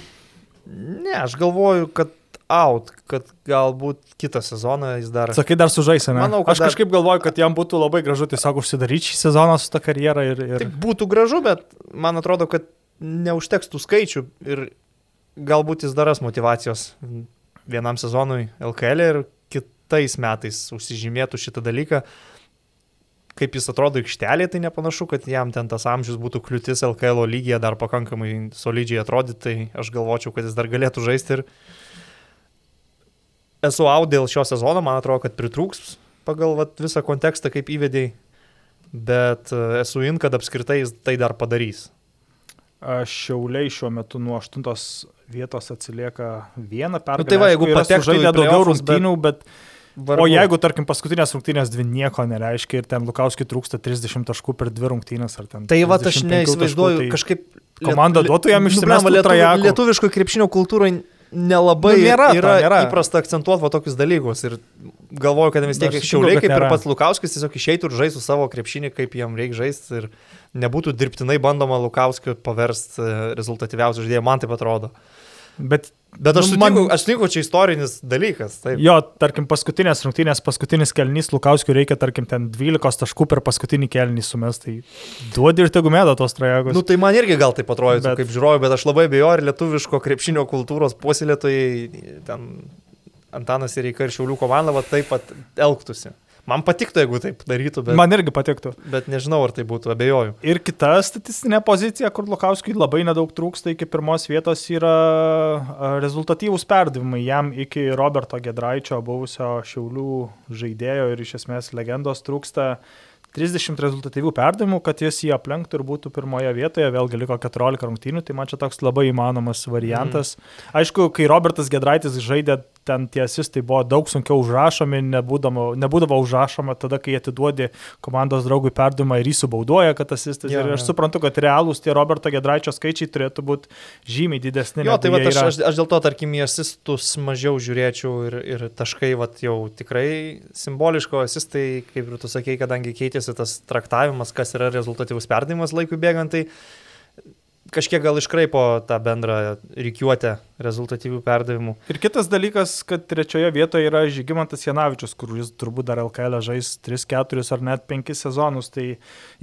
ne, aš galvoju, kad out, kad galbūt kitą sezoną jis dar... Sakai, dar sužaisime. Manau, kad... Aš dar... kažkaip galvoju, kad jam būtų labai gražu tiesiog užsidaryti šį sezoną su ta karjera. Ir, ir... Tai būtų gražu, bet man atrodo, kad neužteks tų skaičių ir galbūt jis daras motivacijos vienam sezonui LKL ir kitais metais užsižymėtų šitą dalyką. Kaip jis atrodo aikštelėje, tai nepanašu, kad jam ten tas amžius būtų kliūtis LKL lygyje dar pakankamai solidžiai atrodyti, tai aš galvočiau, kad jis dar galėtų žaisti ir esu out dėl šio sezono, man atrodo, kad pritrūks pagal vat, visą kontekstą, kaip įvedėjai, bet e, esu in, kad apskritai jis tai dar padarys. Šiauliai šiuo metu nuo 8 vietos atsilieka vieną pergalę. Nu, tai va, jeigu patektų žaidė daugiau rungtynių, bet... bet... Vargu. O jeigu, tarkim, paskutinės rungtynės dvi nieko nereiškia ir ten Lukauskiai trūksta 30 taškų per dvi rungtynės ar ten... Tai va, aš neįsivaizduoju, tai kažkaip... Komanda duotų jam išsimesti lietuviško, lietuviško krepšinio kultūrai nelabai nu, nėra, yra to, nėra. įprasta akcentuoti va tokius dalykus. Ir galvoju, kad vis tiek šiauliai, kaip ir pats Lukauskis, tiesiog išeitų ir žaistų savo krepšinį, kaip jam reikia žaisti ir nebūtų dirbtinai bandoma Lukauskio paversti rezultatyviausių žaidėjų, man taip atrodo. Bet Bet aš Nu, sutinku, man- aš sutinku, čia istorinis dalykas. Taip. jo, tarkim, paskutinės rungtynės, paskutinis kelnys Lukauskiu reikia, tarkim, ten 12 taškų per paskutinį kelnį sumest, tai duodi ir tegu mėda tos trajekos. Nu, tai man irgi gal tai atrodytų Bet- kaip žiūrovai, bet aš labai abejoju, ar lietuviško krepšinio kultūros puoselėtojai, ten Antanas ir Reika ir Šiaulių komanda, va taip pat elgtųsi. Man patiktų, jeigu taip darytų, bet, Man irgi patiktų. bet nežinau, ar tai būtų, abejoju. Ir kita statistinė pozicija, kur Lukauskui labai nedaug trūksta iki pirmos vietos, yra rezultatyvūs perdavimai. Jam iki Roberto Gedraičio, buvusio Šiaulių žaidėjo ir iš esmės legendos trūksta 30 rezultatyvių perdavimų, kad jis jį aplenktų ir būtų pirmoje vietoje. Vėlgi liko 14 rungtynių, tai man čia toks labai įmanomas variantas. Mm. Aišku, kai Robertas Gedraitis žaidė, ten tie asistai buvo daug sunkiau užrašomi, nebūdavo, nebūdavo užrašoma tada, kai atiduodi komandos draugui perdavimą ir jį subaudoja, kad asistas. Jo, ir aš jo. suprantu, kad realūs tie Roberto Gedraičio skaičiai turėtų būti žymiai didesni. Jo, tai va, aš, aš, aš dėl to, tarkim, į asistus mažiau žiūrėčiau ir, ir taškai, va, jau tikrai simboliško asistai, kaip ir tu sakei, kadangi keitėsi tas traktavimas, kas yra rezultatyvus perdavimas laikui bėgant, tai kažkiek gal iškraipo tą bendrą reikiuotę rezultatyvių perdavimų. Ir kitas dalykas, kad trečioje vietoje yra Žygimantas Janavičius, kur jis turbūt dar LKL žais 3, 4 ar net 5 sezonus. Tai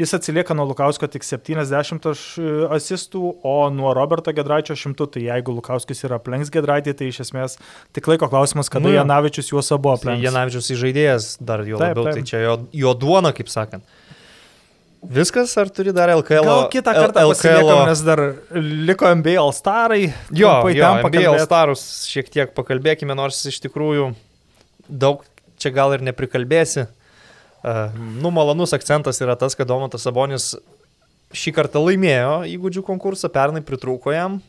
jis atsilieka nuo Lukausko tik 70 aš- asistų, o nuo Roberto Gedraičio 100. Tai jeigu Lukauskis yra aplenks Gedraitį, tai iš esmės tik laiko klausimas, kada Nu. Janavičius juos abu aplenks. Janavičius įžaidėjas dar jo Taip, labiau, taip. tai čia jo, jo duona, kaip sakant. Viskas, ar turi dar LKL? Gal kitą kartą pasiliekam, nes dar liko NBA All-Starai. Jo, trumpai jo ten NBA pakalbėt. All-Starus šiek tiek pakalbėkime, nors iš tikrųjų daug čia gal ir neprikalbėsi. Uh, nu, malonus akcentas yra tas, kad Domantas Sabonis šį kartą laimėjo įgūdžių konkursą, pernai pritrūko jam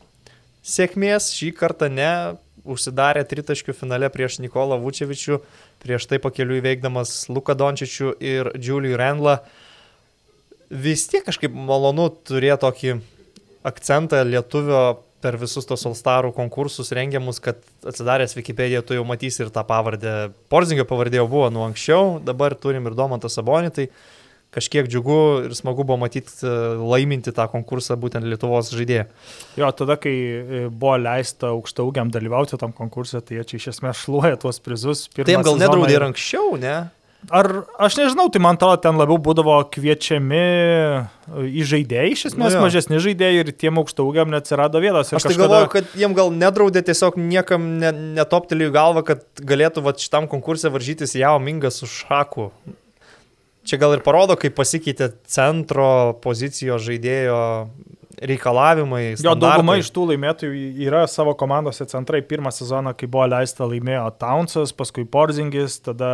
sėkmės, šį kartą ne, užsidarė tritaškių finale prieš Nikolą Vučevičių, prieš tai pakeliu įveikdamas Luką Dončičių ir Julių Rendlą. Vis tiek kažkaip malonu turėti tokį akcentą lietuvio per visus tos Alstarų konkursus rengiamus, kad atsidaręs Wikipedia tu jau matysi ir tą pavardę. Porzingio pavardė jau buvo nuo anksčiau, dabar turim ir Domantą Sabonį, tai kažkiek džiugu ir smagu buvo matyti e, laiminti tą konkursą būtent Lietuvos žaidėją. Jo, tada, kai e, buvo leista aukštaugiam dalyvauti tam konkursui, tai jie čia iš esmės šluoja tuos prizus. Tai jam gal nedraudė ir anksčiau, ne? Ar aš nežinau, tai man atrodo, ten labiau būdavo kviečiami e, į žaidėjai, iš esmės Nu jo. mažesni žaidėjai ir tiem aukštaugiam neatsirado vietos. Aš tai galvoju, kad jiem gal nedraudė tiesiog niekam ne, netoptelį į galvą, kad galėtų va, šitam konkursė varžytis Jao Mingas su Šaku. Čia gal ir parodo, kaip pasikeitė centro pozicijos žaidėjo reikalavimai. Jo, dauguma standartai. iš tų laimėtojų yra savo komandose centrai. Pirmą sezoną, kai buvo leista, laimėjo Townsas, paskui Porzingis, tada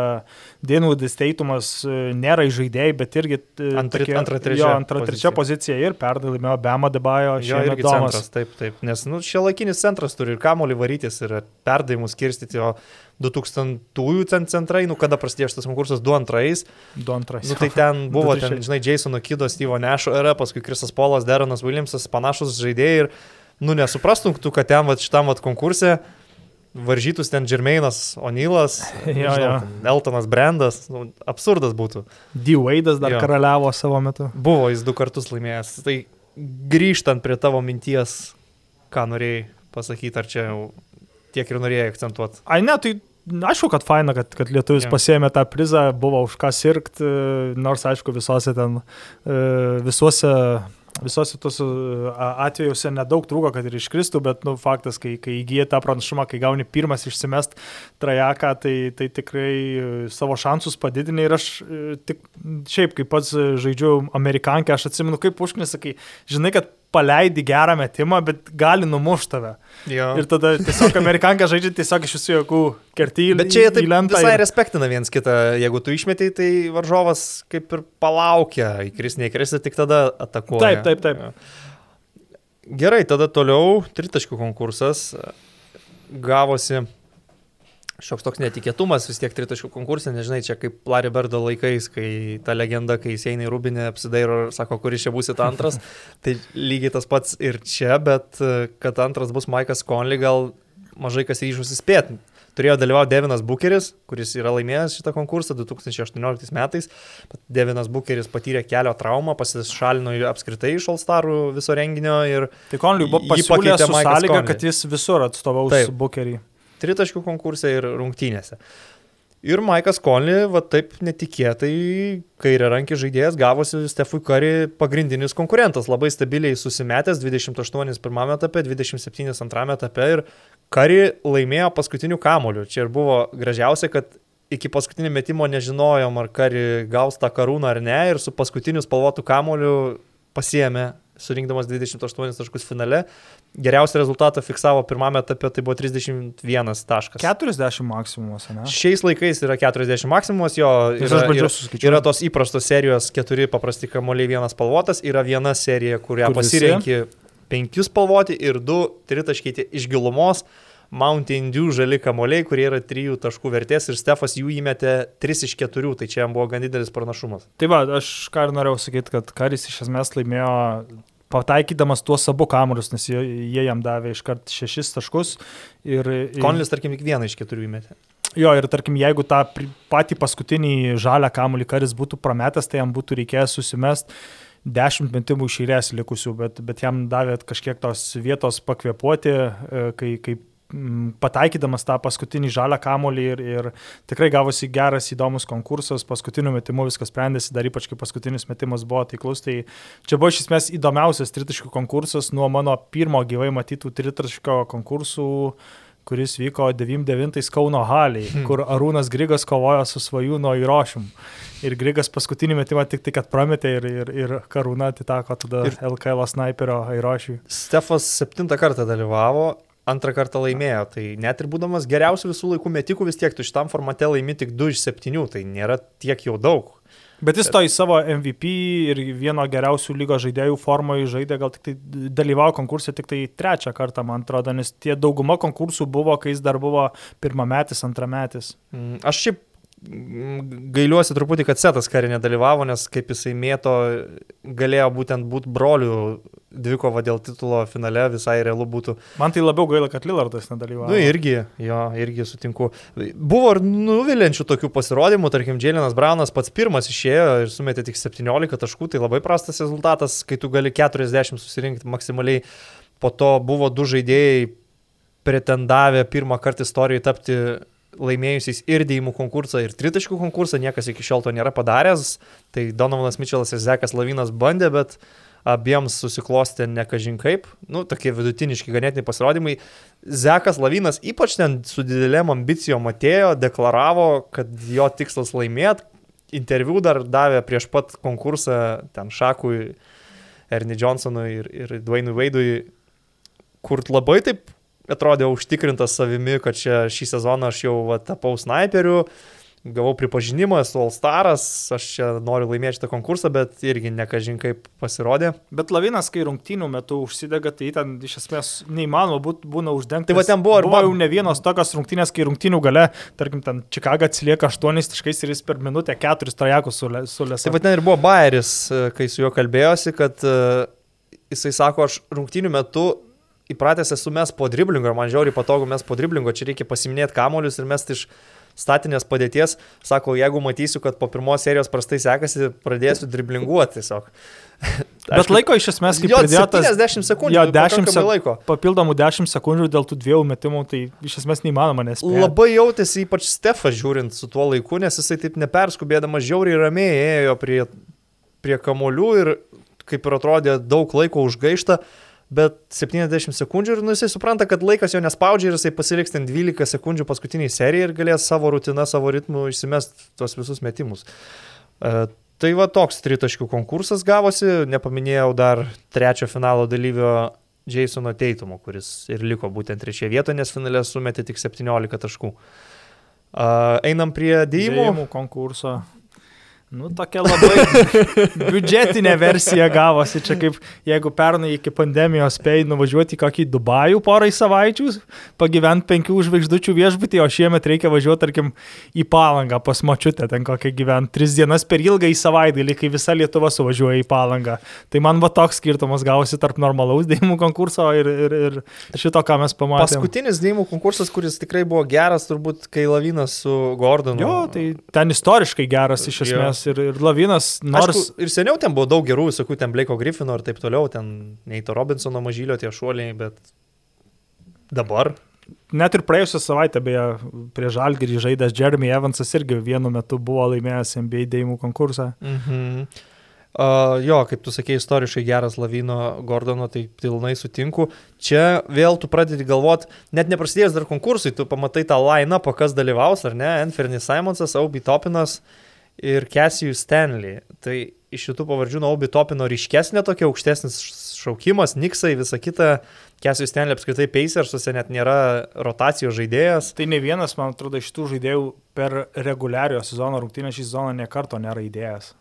Dinwoodis Teitumas e, nėra žaidėjai, bet irgi e, Antri- tokie- antra, trečia jo, antra, trečia pozicija. pozicija ir perdai laimėjo Bema Debajo, Jo, irgi Domas. centras, taip, taip. Nes nu, šia laikinis centras turi ir kamolį varytis, ir perdavimus skirstyti, o 2000-ųjų ten centrai, nu kada prasidėjo šitas konkursas, 2-2. Du antras. Nu, tai ten buvo, ten, žinai, Jasono Kido, Steve'o Nešo era, paskui Krisas Polas, Deronas Williamsas, panašus žaidėjai ir, nu, nesuprastum tu, kad ten, va, šitam, va, konkurse varžytus ten Jermainas Onylas, Eltonas Brandas, nu, absurdas būtų. D. Wade'as dar Jo. karaliavo savo metu. Buvo jis du kartus laimėjęs. Tai grįžtant prie tavo minties, ką norėjai pasakyti, ar čia jau tiek ir norėjai akcentuoti. Ai, ne, tai aišku, kad faina, kad, kad lietuvis yeah. pasėmė tą prizą, buvo už ką sirgti, nors aišku, visose ten, e, visuose, visuose tos atvejuose nedaug trūko, kad ir iškristų, bet, nu, faktas, kai, kai įgyja tą pranašumą, kai gauni pirmas išsimest trajeką, tai, tai tikrai e, savo šansus padidinai ir aš e, tik šiaip, kaip pats e, žaidžiu amerikankę, aš atsimenu, kaip užknis, sakai, žinai, kad paleidi gerą metimą, bet gali numušti tave. Jo. Ir tada tiesiog amerikanka žaidžia tiesiog iš visų jėgų kerti į Bet čia jie taip visai ir- respektina viens kitą. Jeigu tu išmetai, tai varžovas kaip ir palaukia, įkris, neįkris, tik tada atakuoja. Taip, taip, taip. Gerai, tada toliau tritaškių konkursas gavosi šioks toks netikėtumas, vis tiek tritaškių konkursė, nežinai, čia kaip Larry Berdo laikais, kai ta legenda, kai jis eina į Rubinę, apsidairo ir sako, kuris čia būsit antras, tai lygiai tas pats ir čia, bet e, kad antras bus Maikas Conley, gal mažai kas ryžusi spėti. turėjo dalyvauti Devinas Bucheris, kuris yra laimėjęs šitą konkursą 2018 metais. Devinas Bucheris patyrė kelio traumą, pasišalino apskritai iš All-Starų viso renginio ir... Tai Konliui buvo pasiūlyta sąlyga, kad jis visur atstovaus Bucherį. Tritaškių konkursai ir rungtynėse. Ir Maikas Konli, va taip netikėtai, kairė rankį žaidėjas gavosi Stefui Kari pagrindinis konkurentas, labai stabiliai susimetęs 28 pirmame etape, 27 antrame etape ir Kari laimėjo paskutinių kamolių. Čia ir buvo gražiausia, kad iki paskutinio metimo nežinojom, ar Kari gaus tą karūną ar ne ir su paskutiniu spalvotu kamoliu pasiemė surinkdamas 28 taškus finale. Geriausią rezultatą fiksavo pirmame etape, tai buvo 31 taškas. 40 maksimumas, ne? Šiais laikais yra 40 maksimumas, jo yra, yra, yra tos įprastos serijos, keturi paprasti kamuoliai, vienas spalvotas, yra viena serija, kurią Kur pasirenki penkius spalvoti ir du tritaškyti iš gilumos. Mountain Dew žali kamoliai, kurie yra 3 taškų vertės ir Stefas jų įmetė 3 iš 4, tai čia jam buvo gan didelis pranašumas. Tai va, aš ką ir norėjau sakyti, kad Karis iš esmės laimėjo pataikydamas tuos abu kamuolius, nes jie, jie jam davė iškart 6 taškus. Ir, Konlis, tarkim, tik vieną iš keturių įmetė. Jo, ir tarkim, jeigu tą patį paskutinį žalę kamuolį karis būtų prametęs, tai jam būtų reikėjęs susimest dešimt metimų išėrės likusių, bet, bet jam davė kažkiek tos vietos pakvepuoti, e, kai, kai pataikydamas tą paskutinį žalę kamolį ir, ir tikrai gavosi geras, įdomus konkursas, paskutiniu metimu viskas sprendėsi, dar ypač kai paskutinis metimas buvo taiklus, tai čia buvo iš esmės įdomiausias tritaškių konkursas nuo mano pirmo gyvai matytų tritaškio konkursų kuris vyko 99 Kauno haliai, hmm. kur Arūnas Grigas kovojo su svajūno įrošim. Ir Grigas paskutinį metimą tik tai, kad prametė ir, ir, ir Karūna atiteko tada ir LKL sniperio įrošiui. Stefas septintą kartą dalyvavo antrą kartą laimėjo. Tai net ir būdamas geriausių visų laikų metikų, vis tiek tu šitam formate laimi tik 2 iš 7, tai nėra tiek jau daug. Bet jis to į savo MVP ir vieno geriausių lygos žaidėjų formoje žaidė, gal tik tai dalyvavo konkursė tik tai trečią kartą, man atrodo, nes tie dauguma konkursų buvo, kai jis dar buvo pirmametis, antrametis. Mm, aš šiaip gailiuosi truputį, kad Setas karė nedalyvavo, nes kaip jisai mėto, galėjo būtent būti brolių dvikova dėl titulo finale, visai realu būtų. Man tai labiau gaila, kad Lillardas nedalyvavo. Nu, irgi, jo, irgi sutinku. Buvo ir nuvilinčių tokių pasirodymų, tarkim, Džėlinas Braunas pats pirmas išėjo ir sumetė tik 17 taškų, tai labai prastas rezultatas, kai tu gali 40 susirinkti maksimaliai. Po to buvo du žaidėjai pretendavę pirmą kartą istorijoje tapti laimėjusiais ir dėjimų konkursą, ir tritaškų konkursą, niekas iki šiol to nėra padaręs. Tai Donovanas Mitčelas ir Zekas Lavinas bandė, bet abiems susiklostė nekažin kaip, nu, tokie vidutiniški ganėtiniai pasirodymai. Zekas Lavinas ypač ten su didelėm ambicijom atėjo, deklaravo, kad jo tikslas laimėti. Interviu dar davė prieš pat konkursą ten Šakui, Ernie Johnsonui ir, ir Dwayne'ui Vaidui, kur labai taip atrodė užtikrintas savimi, kad čia šį sezoną aš jau va, tapau sniperiu, gavau pripažinimą, esu All-Staras, aš čia noriu laimėti šitą konkursą, bet irgi nekažin kaip pasirodė. Bet Lavinas, kai rungtynių metu užsidega, tai ten iš esmės neįmanoma būt, būna uždengti. Tai va ten buvo, buvo jau ne vienos tokios rungtynės, kai rungtynių gale, tarkim, ten Čikaga atsilieka 8 taškais ir jis per minutę 4 trajekus sulės. Tai va ten ir buvo Bayeris, kai su juo kalbėjosi, kad uh, jisai sako, aš rungtynių metu įpratęs esu mes po driblingo man žiauriai patogu mes po driblingo, čia reikia pasiminėti kamolius ir mes iš statinės padėties, sako, jeigu matysiu, kad po pirmos serijos prastai sekasi, pradėsiu driblinguoti tiesiog. Bet Aišku, laiko iš esmės, kaip pradėtas... 10 sekundžių. Jo, 10 sekundžių laiko. Papildomų 10 sekundžių dėl tų dviejų metimų, tai iš esmės neįmanoma nespėti. Labai jautėsi ypač Stefas žiūrint su tuo laiku, nes jisai taip neperskubėdamas žiauriai ramiai ėjo prie, prie kamolių ir kaip ir atrodė daug laiko užgaišta bet 70 sekundžių ir nu, jisai supranta, kad laikas jo nespaudžia ir jisai pasiliks ten 12 sekundžių paskutiniai serijai ir galės savo rutiną, savo ritmų išsimest tuos visus metimus. Uh, tai va toks tritaškių konkursas gavosi, nepaminėjau dar trečio finalo dalyvio Jasono Teitumo, kuris ir liko būtent trečioje vietoje, nes finale sumetė tik 17 taškų. Uh, einam prie dėjimų. Dėjimų konkurso. Nu, tokia labai biudžetinė versija gavosi. Čia kaip jeigu pernai iki pandemijos spėjai nuvažiuoti į kokį Dubajų porai savaičių, pagyventi penkių žvaigždučių viešbutį, o šiemet reikia važiuoti, tarkim, į palangą pas močiutę, ten kokią gyventi tris dienas per ilgą į savaitgalį, kai visa Lietuva suvažiuoja į palangą. Tai man va toks skirtumas gavosi tarp normalaus dėjimų konkurso ir, ir, ir šito, ką mes pamatėme. Paskutinis dėjimų konkursas, kuris tikrai buvo geras, turbūt, kai Lavinas su Gordonu. Jo, tai ten istoriškai geras iš esmės ir, ir Lavinas, nors... Aišku, ir seniau ten buvo daug gerų, visokių ten Blake'o Griffino ir taip toliau, ten Neito Robinsono mažylio tie šuoliai, bet dabar. Net ir praėjusią savaitę, beje, prie Žalgirį žaidęs Jeremy Evansas irgi vienu metu buvo laimėjęs NBA dėjimų konkursą. Mhm. Uh, jo, kaip tu sakei, istoriškai geras Lavino Gordono, tai pilnai sutinku. Čia vėl tu pradedi galvoti, net neprasidėjęs dar konkursui, tu pamatai tą line-upą, kas dalyvaus, ar ne? Anferny Simonsas, Aubi Topinas, uh, ir Cassius Stanley. Tai iš šitų pavardžių Naubi Topino ryškesnė tokia aukštesnis šaukimas, Niksai, visa kita. Cassius Stanley apskritai Pacersuose net nėra rotacijos žaidėjas. Tai ne vienas, man atrodo, iš tų žaidėjų per reguliario sezono rungtynę šį sezoną nekarto nėra įdėjęs.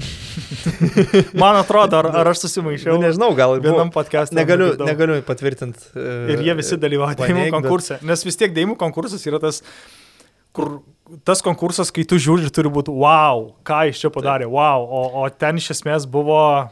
Man atrodo, ar, ar aš susimaišiau. Nu, nežinau, gal vienam podcast'e. Negaliu, negaliu patvirtinti. Uh, ir jie visi dalyvauja dėjimų konkurse. Nes vis tiek dėjimų konkursas yra tas, kur tas konkursas, kai tu žiūri, turi būti wow, ką jis čia padarė, wow, o, o ten iš esmės buvo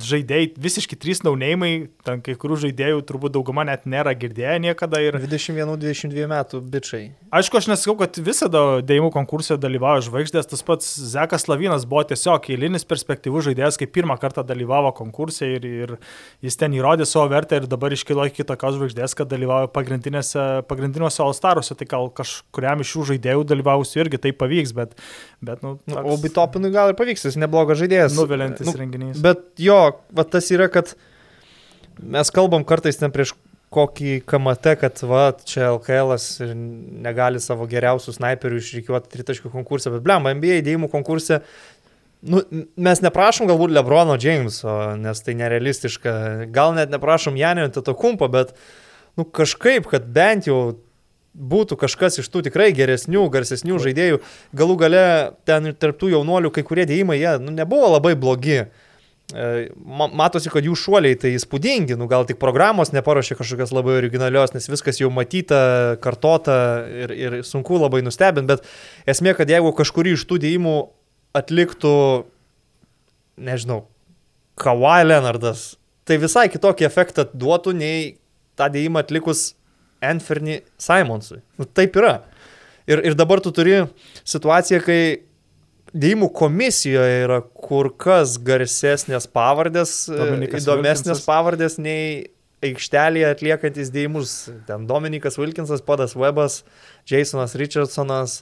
žaidėjai, visiškai trys naunėjimai, ten kai kurių žaidėjų turbūt dauguma net nėra girdėję niekada. Ir... 21-22 metų bičiai. Aišku, aš nesakau, kad visada dėjimų konkursė dalyvauja žvaigždės, tas pats Zekas Lavinas buvo tiesiog eilinis perspektyvus žaidėjas, kai pirmą kartą dalyvavo konkursė ir, ir jis ten įrodė savo vertę ir dabar iškilo iki tokios žvaigždės, kad dalyvauja pagrindiniuose All-Staruose, tai gal kažkuriam iš šių žaidėjų dalyvausiu irgi tai pavyks, bet... bet nu, toks... O Bitopinui gal ir pavyks, jis neblogas žaidėjas. Nuvilintis nu, renginys. Bet jo, va tas yra, kad mes kalbam kartais ten prieš kokį KMT, kad va, čia LKL negali savo geriausių snaiperių išrikiuoti tritaškių konkursą, bet blem, NBA įdėjimų konkursą, nu, mes neprašom galbūt Lebrono Jameso, nes tai nerealistiška, gal net neprašom Janio Tatokumpo, bet nu, kažkaip, kad bent jau būtų kažkas iš tų tikrai geresnių, garsesnių žaidėjų, galų gale ten ir tarptų jaunuolių kai kurie dėjimai, jie nu, nebuvo labai blogi. E, matosi, kad jų šuoliai tai įspūdingi, nu gal tik programos neparuošė kažkokios labai originalios, nes viskas jau matyta, kartota ir, ir sunku labai nustebinti, bet esmė, kad jeigu kažkurį iš tų dėjimų atliktų, nežinau, Kawhi Leonardas, tai visai kitokį efektą duotų nei tą dėjimą atlikus Anthony Simonsui. Nu, taip yra. Ir, ir dabar tu turi situaciją, kai Dėjimų komisijoje yra kur kas garsesnės pavardės, Dominikas įdomesnės Wilkinsas. pavardės nei aikštelėje atliekantis dėjimus. Ten Dominikas Wilkinsas, Podas Webas, Jasonas Richardsonas,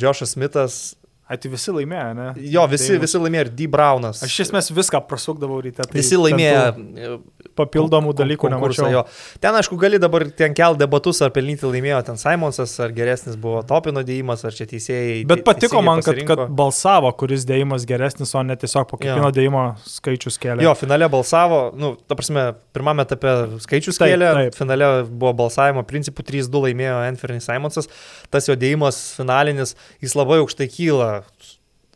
Joshas Smithas, Ai, tai visi laimėjo, ne? Jo, visi, Deimus. visi laimėjo ir D. Brownas. Aš iš esmės viską prasukdavau ryte. Tai visi laimėjo. Papildomų dalykų nemačiau. Jo. Ten, aišku, gali dabar ten kel debatus, ar pelnyti laimėjo ten Simonsas, ar geresnis buvo Topino dėjimas, ar čia teisėjai. Bet patiko man, kad, kad balsavo, kuris dėjimas geresnis, o ne tiesiog po kiekvieno dėjimo skaičius kėlė. Jo, finale balsavo, nu, ta prasme, pirmame etape skaičius taip, kėlė, taip. finale buvo balsavimo principų 3-2 laimėjo Anthony Simonsas, tas jo dėjimas finalinis, jis labai aukštai kyla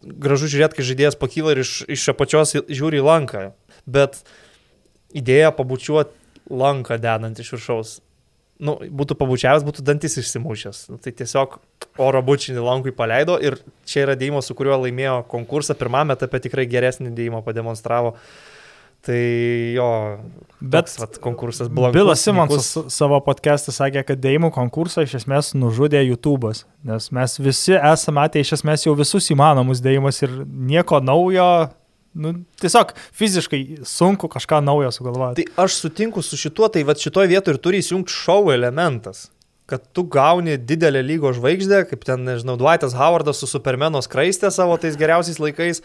gražu žiūrėti, kai žaidėjas pakyla ir iš, iš apačios žiūri į lanką. Bet idėja pabučiuoti lanką dedant iš viršaus. Nu, būtų pabučiavęs, būtų dantis išsimušęs. Nu, tai tiesiog oro bučinį lankui paleido ir čia yra dėjimas, su kuriuo laimėjo konkursą. Pirmame etape tikrai geresnį dėjimą pademonstravo. Uh, Tai jo, bet toks, vat, konkursas buvo. Bilas Simonsas savo podcast'ą sakė, kad dėjimų konkursą iš esmės nužudė YouTube'as, nes mes visi esame matę iš esmės jau visus įmanomus dėjimus ir nieko naujo, nu, tiesiog fiziškai sunku kažką naujo sugalvoti. Tai aš sutinku su šituo, tai va šitoje vietoje ir turi įsijungti šou elementas kad tu gauni didelę lygo žvaigždę, kaip ten, nežinau, Dwightas Howardas su Supermeno skraistė savo tais geriausiais laikais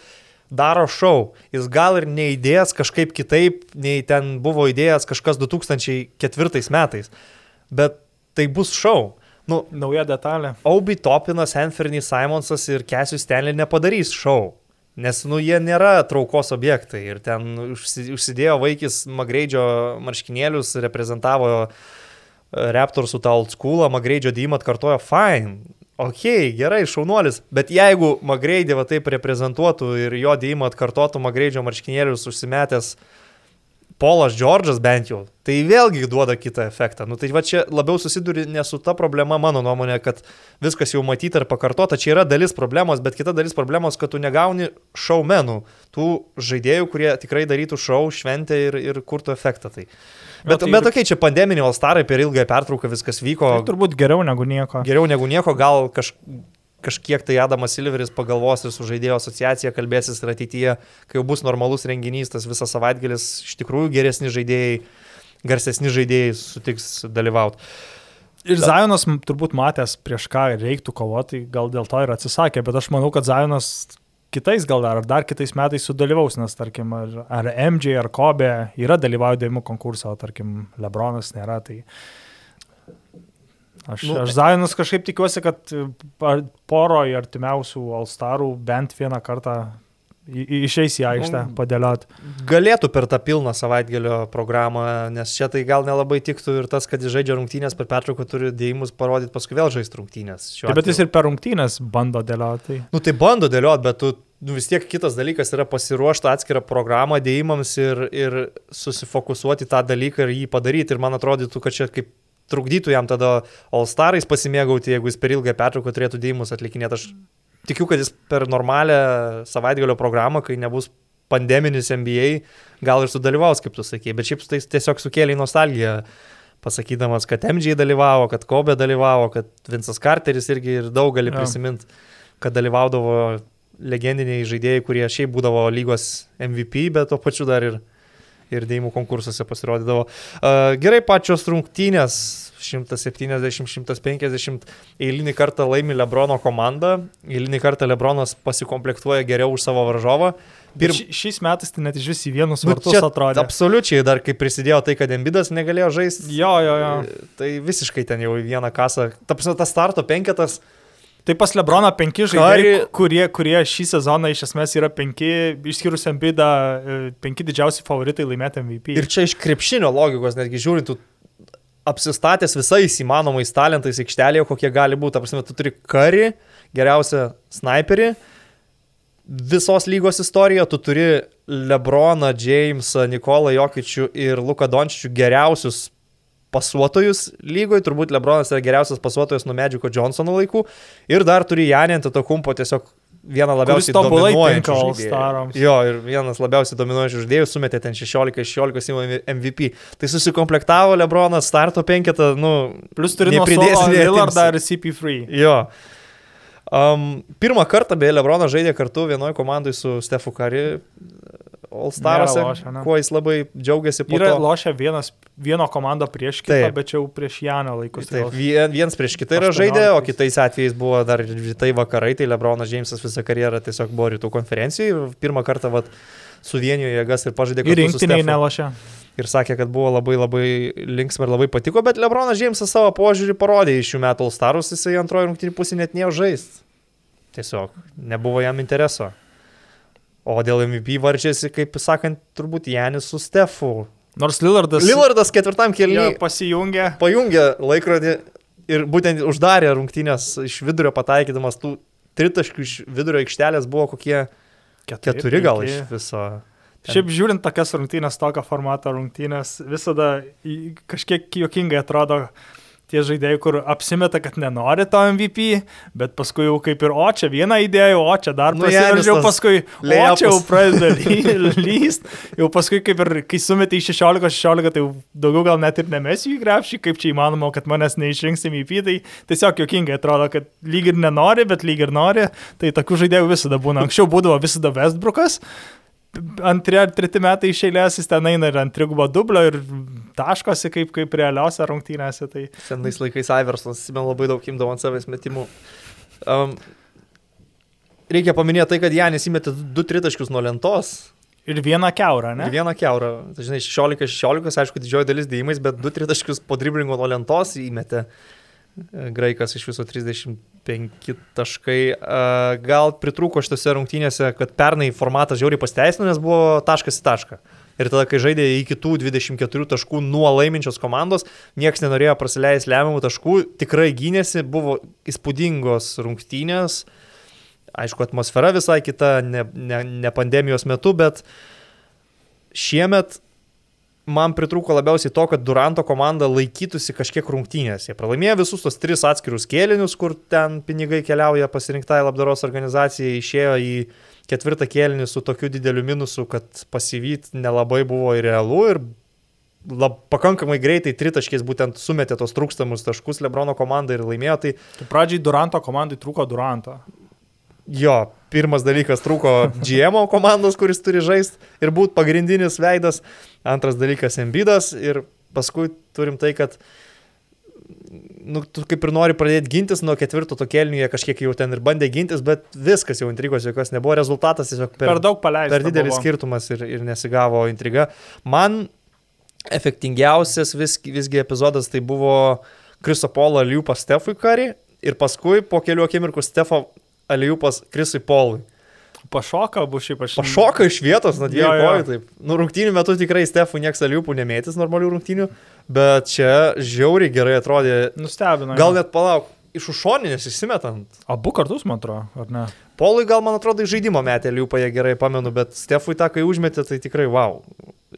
daro šou. Jis gal ir neįdėjęs kažkaip kitaip, nei ten buvo įdėjęs kažkas 2004 metais, bet tai bus šou. Nu, Nauja detalė. Aubi Topinas, Anthony Simonsas ir Cassius Stanley nepadarys šou. Nes, nu, jie nėra traukos objektai ir ten užsidėjo vaikis Magreidžio marškinėlius, reprezentavo Raptorsų tą old schoolą, Magreidžio dėjimą atkartojo, fine Ok, gerai, šaunuolis, bet jeigu Magreidį va taip reprezentuotų ir jo dėjimą atkartotų Magreidžio marškinėlius užsimetęs Polas Džordžas bent jau, tai vėlgi duoda kitą efektą. Nu, tai va čia labiau susiduri ne su ta problema, mano nuomonė, kad viskas jau matyta ir pakartota, čia yra dalis problemos, bet kita dalis problemos, kad tu negauni šaumenų, tų žaidėjų, kurie tikrai darytų šau, šventę ir, ir kurtų efektą. Tai. Bet, tai bet tokiai čia pandeminiai Alstarai per ilgąją pertrauką viskas vyko. Tai turbūt geriau negu nieko. Geriau negu nieko, gal kaž, kažkiek tai Adamas Silveris pagalvos ir su žaidėjo asociacija kalbėsis ir ateityje, kai jau bus normalus renginys, tas visas savaitgalis, iš tikrųjų geresni žaidėjai, garsesni žaidėjai sutiks dalyvauti. Ir Zajonas turbūt matęs prieš ką reiktų kovoti, gal dėl to ir atsisakė, bet aš manau, kad Zajonas kitais gal dar, ar dar kitais metais sudalyvaus, nes tarkim, ar, ar MJ, ar Kobe yra dalyvaujami konkurso, o tarkim, Lebronas nėra. Tai... Aš, nu, aš Zajonus kažkaip tikiuosi, kad poroje artimiausių Alstarų bent vieną kartą išeis į aikštę nu, padėliot. Galėtų per tą pilną savaitgalio programą, nes čia tai gal nelabai tiktų ir tas, kad jis žaidžia rungtynės, per pertrauką turi dėjimus parodyti, paskui vėl žaisti rungtynės. Taip, bet jis ir per rungtynės bando dėlioti. Nu tai bando dėlioti, bet tu nu, vis tiek kitas dalykas yra pasiruošti atskirą programą dėjimams ir, ir susifokusuoti tą dalyką ir jį padaryti. Ir man atrodytų, kad čia kaip trukdytų jam tada All Starais pasimėgauti, jeigu jis per ilgą pertrauką turėtų dėjimus atlikinėti. Aš tikiu, kad jis per normalią savaitgalio programą, kai nebus pandeminis NBA, gal ir sudalyvaus, kaip tu sakei, bet šiaip tai tiesiog sukėlė nostalgiją, pasakydamas, kad MJ dalyvavo, kad Kobe dalyvavo, kad Vincas Carteris irgi ir daug gali prisiminti, kad dalyvaudavo legendiniai žaidėjai, kurie šiaip būdavo lygos MVP, bet tuo pačiu dar ir, ir dėjimų konkursuose pasirodydavo. Uh, gerai pačios rungtynės 170-150 eilinį kartą laimi Lebrono komanda, eilinį kartą Lebronas pasikomplektuoja geriau už savo varžovą. Pirm... Ši, šiais metais tai net iš vis į vienus nu, vartus atrodė. Absoliučiai, dar kai prisidėjo tai, kad Embidas negalėjo žaisti. Jo, jo, jo. Tai visiškai ten jau į vieną kasą. Ta prasme, tas starto penketas. Tai pas Lebroną penki žaidėjai, Kari... kurie, kurie šį sezoną iš esmės yra penki, išskyrus Embidą, e, penki didžiausi favoritai laimėti MVP. Ir čia iš krepšinio logikos, netgi žiūrint, apsistatęs visais įmanomais talentais aikštelėje, kokie gali būti. Prasme, tu turi karį, geriausią sniperį visos lygos istorijoje, tu turi Lebroną, Jamesą, Nikolą Jokičių ir Luką Dončičių geriausius pasuotojus lygoje, turbūt Lebronas yra geriausias pasuotojas nuo Medžiko Johnsono laikų ir dar turi Janį ant to kumpo tiesiog vieną labiausiai dominuojančių žaidėjų. Jo, ir vienas labiausiai dominuojančių žaidėjų sumetė ten 16-16 MVP. Tai susikomplektavo Lebronas starto penketą, nu, plus turi pridėti Lillardą ir CP3. Jo. Um, pirmą kartą beje Lebronas žaidė kartu vienoje komandoje su Stefu Kari All Staruose, kuo jis labai džiaugiasi. Yra to. lošia vienas, vieno komando prieš kitą, Taip. bet čia jau prieš Janą laikus. Taip, vien, viens prieš kitą yra žaidė, o kitais atvejais buvo dar rytai vakarai, tai Lebronas Džeimsas visą karjerą tiesiog buvo rytų konferencijai. Pirmą kartą vat, suvienijo jėgas ir pažaidė, kad... Ir rinktiniai nelošia. Ir sakė, kad buvo labai labai linksma ir labai patiko, bet Lebronas Džeimsas savo požiūrį parodė iš šių metų All Starus, jisai antrojo rungtynį pusį net neėjo žaisti. Tiesiog nebuvo jam intereso. O dėl MVP varžėsi, kaip sakant, turbūt Janis su Stefu. Nors Lillardas. Lillardas ketvirtam kelyje pasijungė. Pajungė laikrodį ir būtent uždarė rungtynės iš vidurio pataikydamas tų tritaškių iš vidurio aikštelės buvo kokie keturi, keturi gal iš viso. Ten. Šiaip žiūrint tokias rungtynės, tokio formato rungtynės, visada kažkiek juokingai atrodo, tie žaidėjai, kur apsimeta, kad nenori to MVP, bet paskui jau kaip ir, o čia vieną idėją, o čia dar nu, prasiveržiau, paskui, o čia jau pradeda lyst, jau paskui kaip ir, kai sumetai 16-16, tai daugiau gal net ir nemesiu į grepšį, kaip čia įmanoma, kad manęs neišrinks MVP, tai tiesiog jokingai atrodo, kad lyg ir nenori, bet lyg ir nori, tai tokių žaidėjų visada būna. Anksčiau būdavo visada Westbrookas, antri ar treti metai iš eilės jis ten eina ir ant trigubo dublio ir taškosi kaip, kaip realiausia rungtynėse. Tai... Senais laikais Iversas, man labai daug imdavo ant savęs metimų. Um, reikia paminėti tai, kad Janis įmetė du tritaškius nuo lentos. Ir vieną keurą, ne? Ir vieną keurą. Tai, žinai, 16-16, aišku, didžioji dalis dėjimais, bet du tritaškius po driblingo nuo lentos įmetė. Graikas iš viso 35 taškai. Gal pritrūko šitose rungtynėse, kad pernai formatas žiauriai pasteisino, nes buvo taškas į tašką. Ir tada, kai žaidė iki tų 24 taškų nuo laiminčios komandos, niekas nenorėjo praleisti lemiamų taškų, tikrai gynėsi, buvo įspūdingos rungtynės. Aišku, atmosfera visai kita, ne, ne, ne pandemijos metu, bet šiemet man pritrūko labiausiai to, kad Duranto komanda laikytųsi kažkiek rungtynės. Jie pralaimėjo visus tos tris atskirus kėlinius, kur ten pinigai keliauja pasirinktai labdaros organizacijai, išėjo į ketvirtą kėlinį su tokiu dideliu minusu, kad pasivyt nelabai buvo ir realu ir lab, pakankamai greitai tritaškiais būtent sumetė tos trūkstamus taškus Lebrono komandai ir laimėjo. Tai, tai pradžiai Duranto komandai trūko Duranto. Jo, pirmas dalykas trūko GM komandos, kuris turi žaisti ir būti pagrindinis veidas. Antras dalykas Embidas ir paskui turim tai, kad nu, tu kaip ir nori pradėti gintis nuo ketvirto to kelnių, jie kažkiek jau ten ir bandė gintis, bet viskas jau intrigos jokios nebuvo, rezultatas tiesiog per, per daug paleista. Per didelis buvo. skirtumas ir, ir nesigavo intriga. Man efektingiausias vis, visgi epizodas tai buvo Kriso Polo Liupas Stefui Kari ir paskui po kelių akimirkų Stefo aliupas Krisui Polui. Pašoka abu šiaip aš. Pašoka iš vietos, nuo dviejų kojų. Taip. Nu, rungtynių metu tikrai Stefų nieks aliupų nemėtis normalių rungtynių, bet čia žiauriai gerai atrodė. Nustebino. Gal net palauk, iš užšoninės išsimetant. Abu kartus, man atrodo, ar ne? Polui gal, man atrodo, žaidimo metė aliupą, jie gerai pamenu, bet Stefui tą, kai užmetė, tai tikrai wow.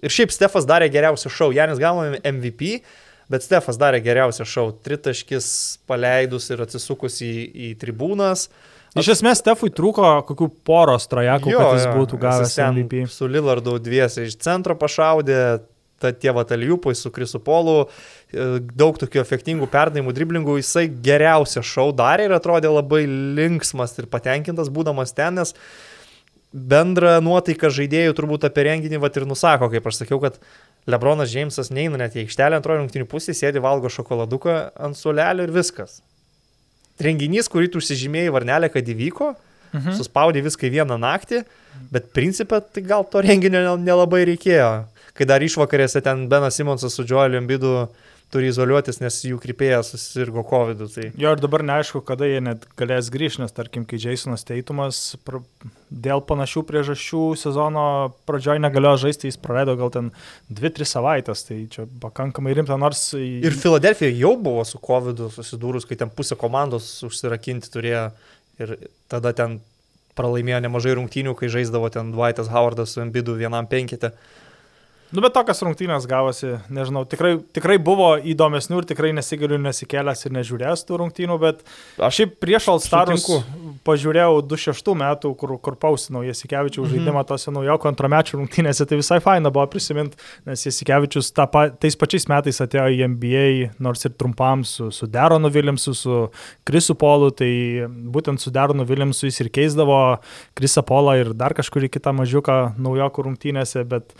Ir šiaip Stefas darė geriausią šau. Janis gavo MVP. Bet Stefas darė geriausią šau. Tritaškis paleidus ir atsisukus į, į tribūnas. Uh, Iš esmės, Stefui trūko kokių poros trajekų, kad jis jo, būtų gavęs MVP. Su Lillardu dviese iš centro pašaudė, ta tie Vatalijupui su Krisu Polu, e, daug tokių efektingų perdavimų, driblingų, jisai geriausią šau darė ir atrodė labai linksmas ir patenkintas būdamas ten, nes bendra nuotaika žaidėjų turbūt apie renginį vat ir nusako, kaip aš sakiau, kad Lebronas Džeimsas neina net į aikštelę antrojo rungtinių pusėje, sėdi valgo šokoladuką ant sulelio ir viskas renginys, kurį tu užsižymėjai varnelę, kad įvyko, mhm. suspaudė viską į vieną naktį, bet principė tai gal to renginio nelabai reikėjo. Kai dar išvakarėse ten Benas Simonsas su Joeliu Ambidu turi izoliuotis, nes jų krypėjas susirgo COVID. -u, tai... Jo ir dabar neaišku, kada jie net galės grįžti, nes tarkim, kai Jasonas Teitumas pr... dėl panašių priežasčių sezono pradžioje negalėjo žaisti, jis praleido gal ten 2-3 savaitės, tai čia pakankamai rimta, nors... Ir Filadelfija jau buvo su COVID susidūrus, kai ten pusė komandos užsirakinti turėjo ir tada ten pralaimėjo nemažai rungtynių, kai žaisdavo ten Dwightas Howardas su Embidu vienam penkite. Nu, bet tokias rungtynės gavosi, nežinau, tikrai, tikrai buvo įdomesnių ir tikrai nesigaliu nesikėlęs ir nežiūrėjęs tų rungtynių, bet aš šiaip prieš Alstarus pažiūrėjau 26 metų, kur, kur pausinau Jasikevičių mhm. žaidimą tose naujoko antramečių rungtynėse, tai visai faina buvo prisiminti, nes Jasikevičius ta, tais pačiais metais atėjo į NBA, nors ir trumpam su, su Deronu Viljamsu, su Krisu Polu, tai būtent su Deronu Viljamsu jis ir keisdavo Krisą Polą ir dar kažkurį kitą mažiuką naujoko rungtynėse, bet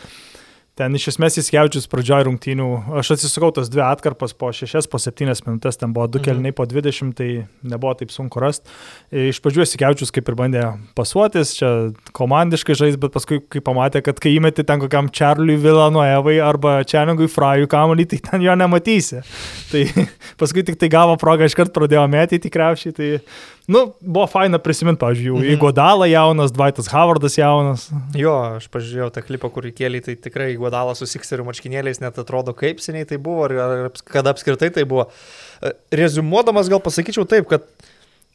Ten iš esmės įskeučius pradžioj rungtynių, aš atsisukau tas dvi atkarpas po 6, po 7 minutės, ten buvo du mhm. kelniai po 20, tai nebuvo taip sunku rasti. Iš pradžių įskeučius kaip ir bandė pasuotis, čia komandiškai žais, bet paskui, kai pamatė, kad kai įmeti ten kokiam Čarliui Vilanuevai arba Čeningui Frajui kamuolį, tai ten jo nematysi. Tai paskui tik tai gavo progą, iškart pradėjo metyti tikriausiai, tai Nu, buvo faina prisiminti, pavyzdžiui, mhm. Iguodala jaunas, Dvaitas Howardas jaunas. Jo, aš pažiūrėjau tą klipą, kur įkėlė, tai tikrai Iguodala su Sikseriu marškinėliais net atrodo kaip seniai tai buvo, ar kada apskritai tai buvo. E, Rezumuodamas gal pasakyčiau taip, kad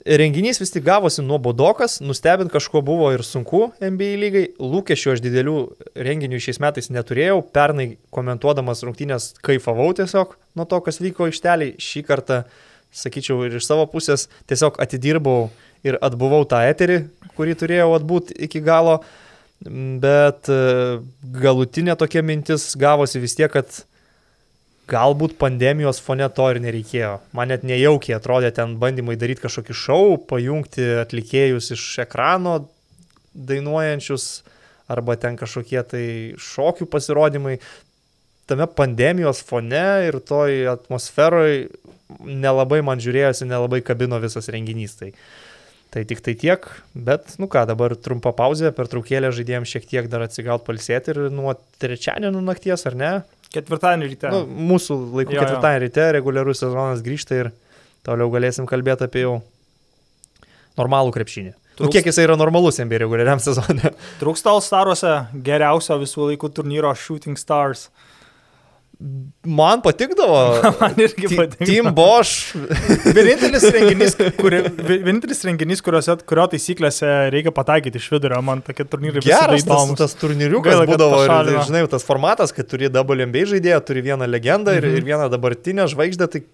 renginys vis tik gavosi nuobodokas, nustebint kažko buvo ir sunku NBA lygai, lūkesčių aš didelių renginių šiais metais neturėjau, pernai komentuodamas rungtynės kaifavau tiesiog nuo to, kas vyko išteliai, šį kartą sakyčiau, ir iš savo pusės tiesiog atidirbau ir atbuvau tą eterį, kurį turėjau atbūt iki galo, bet e, galutinė tokia mintis gavosi vis tiek, kad galbūt pandemijos fone to ir nereikėjo. Man net nejaukiai atrodė ten bandymai daryti kažkokį šou, pajungti atlikėjus iš ekrano dainuojančius arba ten kažkokie tai šokių pasirodymai. Tame pandemijos fone ir toj atmosferoje nelabai man žiūrėjosi, nelabai kabino visas renginys. Tai, tai tik tai tiek, bet, nu ką, dabar trumpa pauzė, per traukėlę žaidėjams šiek tiek dar atsigauti palsėti ir nuo trečiadienio nakties, ar ne? Ketvirtadienį ryte. Nu, mūsų laikų jo, ketvirtadienį ryte reguliarus sezonas grįžta ir toliau galėsim kalbėti apie jau normalų krepšinį. Nu, kiek jisai yra normalus NBA reguliariam sezone. Trūksta All-Staruose geriausio visų laikų turnyro Shooting Stars. Man patikdavo. Man irgi Ti- patinka. Team Bosch. Vienintelis renginys, kuri, vi- vienintelis renginys kuriuose, kurio taisyklėse reikia pataikyti iš vidurio, man tokie turnyrai visada Geras tas, įdomus. tas turnyriukas Gaila, būdavo, ir, ir, žinai, tas formatas, kad turi WNBA žaidėją, turi vieną legendą ir, Mhm. ir vieną dabartinę žvaigždę, tai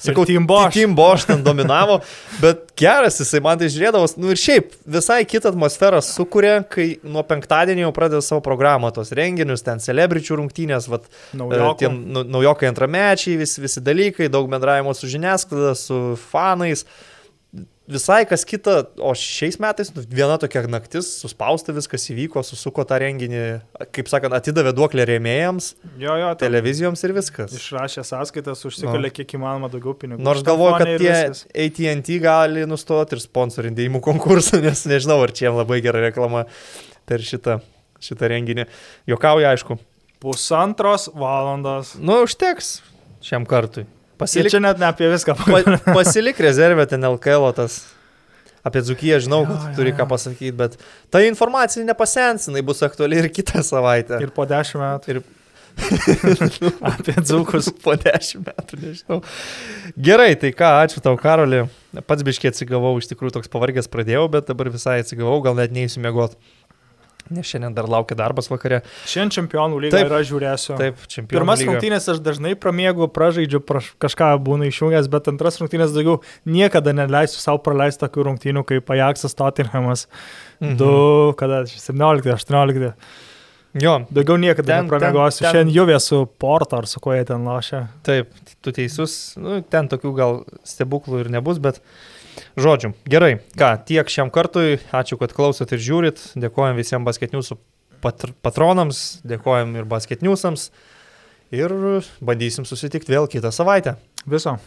sakau, Team Bosch. Team Bosch ten dominavo, bet geras jisai man tai žiūrėdavos, nu ir šiaip visai kitą atmosferą sukuria, kai nuo penktadienio jau pradeda savo programą, tos renginius, ten celebričių rungtynės, vat, e, tie naujokai antramečiai, vis, visi dalykai, daug bendravimo su žiniasklaida, su fanais. Visai kas kita, o šiais metais nu, viena tokia naktis, suspausta viskas įvyko, susuko tą renginį, kaip sakant, atidavė duoklę rėmėjams, Jo, jo, televizijoms ir viskas. Išrašė sąskaitas, užsikalė kiek įmanoma daugiau pinigų. Nors galvoju, kad tie. ATT gali nustoti ir sponsorindėjimų konkursą, nes nežinau, ar čia jiem labai gera reklama per šitą, šitą renginį. Jokauju, aišku. Pusantros valandos. Nu, užteks šiam kartui. Pasilik... Čia net ne apie viską. pa, pasilik rezervę ten LKL tas. Apie Dzukiją žinau, Jo, kad jo, turi jo. ką pasakyti, bet ta informacija nepasens, jinai bus aktuali ir kitą savaitę. Ir po dešimt metų. Ir- apie dzūkus. po dešimt metų, nežinau. Gerai, tai ką, ačiū tau, Karoli. Pats biškiai atsigavau, iš tikrųjų toks pavargęs pradėjau, bet dabar visai atsigavau, gal net neįsiu mėgot. Nes šiandien dar laukia darbas vakare. Šiandien čempionų lyga Taip. yra žiūrėsiu. Taip, čempionų. Pirmas lyga. rungtynės aš dažnai pramiegu, pražaidžiu, praš, kažką būna išjungęs, bet antras rungtynės daugiau niekada neleisiu savo praleisti tokių rungtynių kaip Ajaxas Tottenhamas. Mhm. Du, kada 17, 18. Jo, Daugiau niekada Ten- nepramiegosiu. ten- ten- Šiandien juvė su Porto ar su kuo jie ten lošia. taip, tu teisus. Nu, ten tokių gal stebuklų ir nebus, bet žodžiu. Gerai, ką, tiek šiam kartui. Ačiū, kad klausot ir žiūrit. Dėkojom visiems basketniusų patr patronams, dėkojom ir basketniusams. Ir bandysim susitikti vėl kitą savaitę. Viso.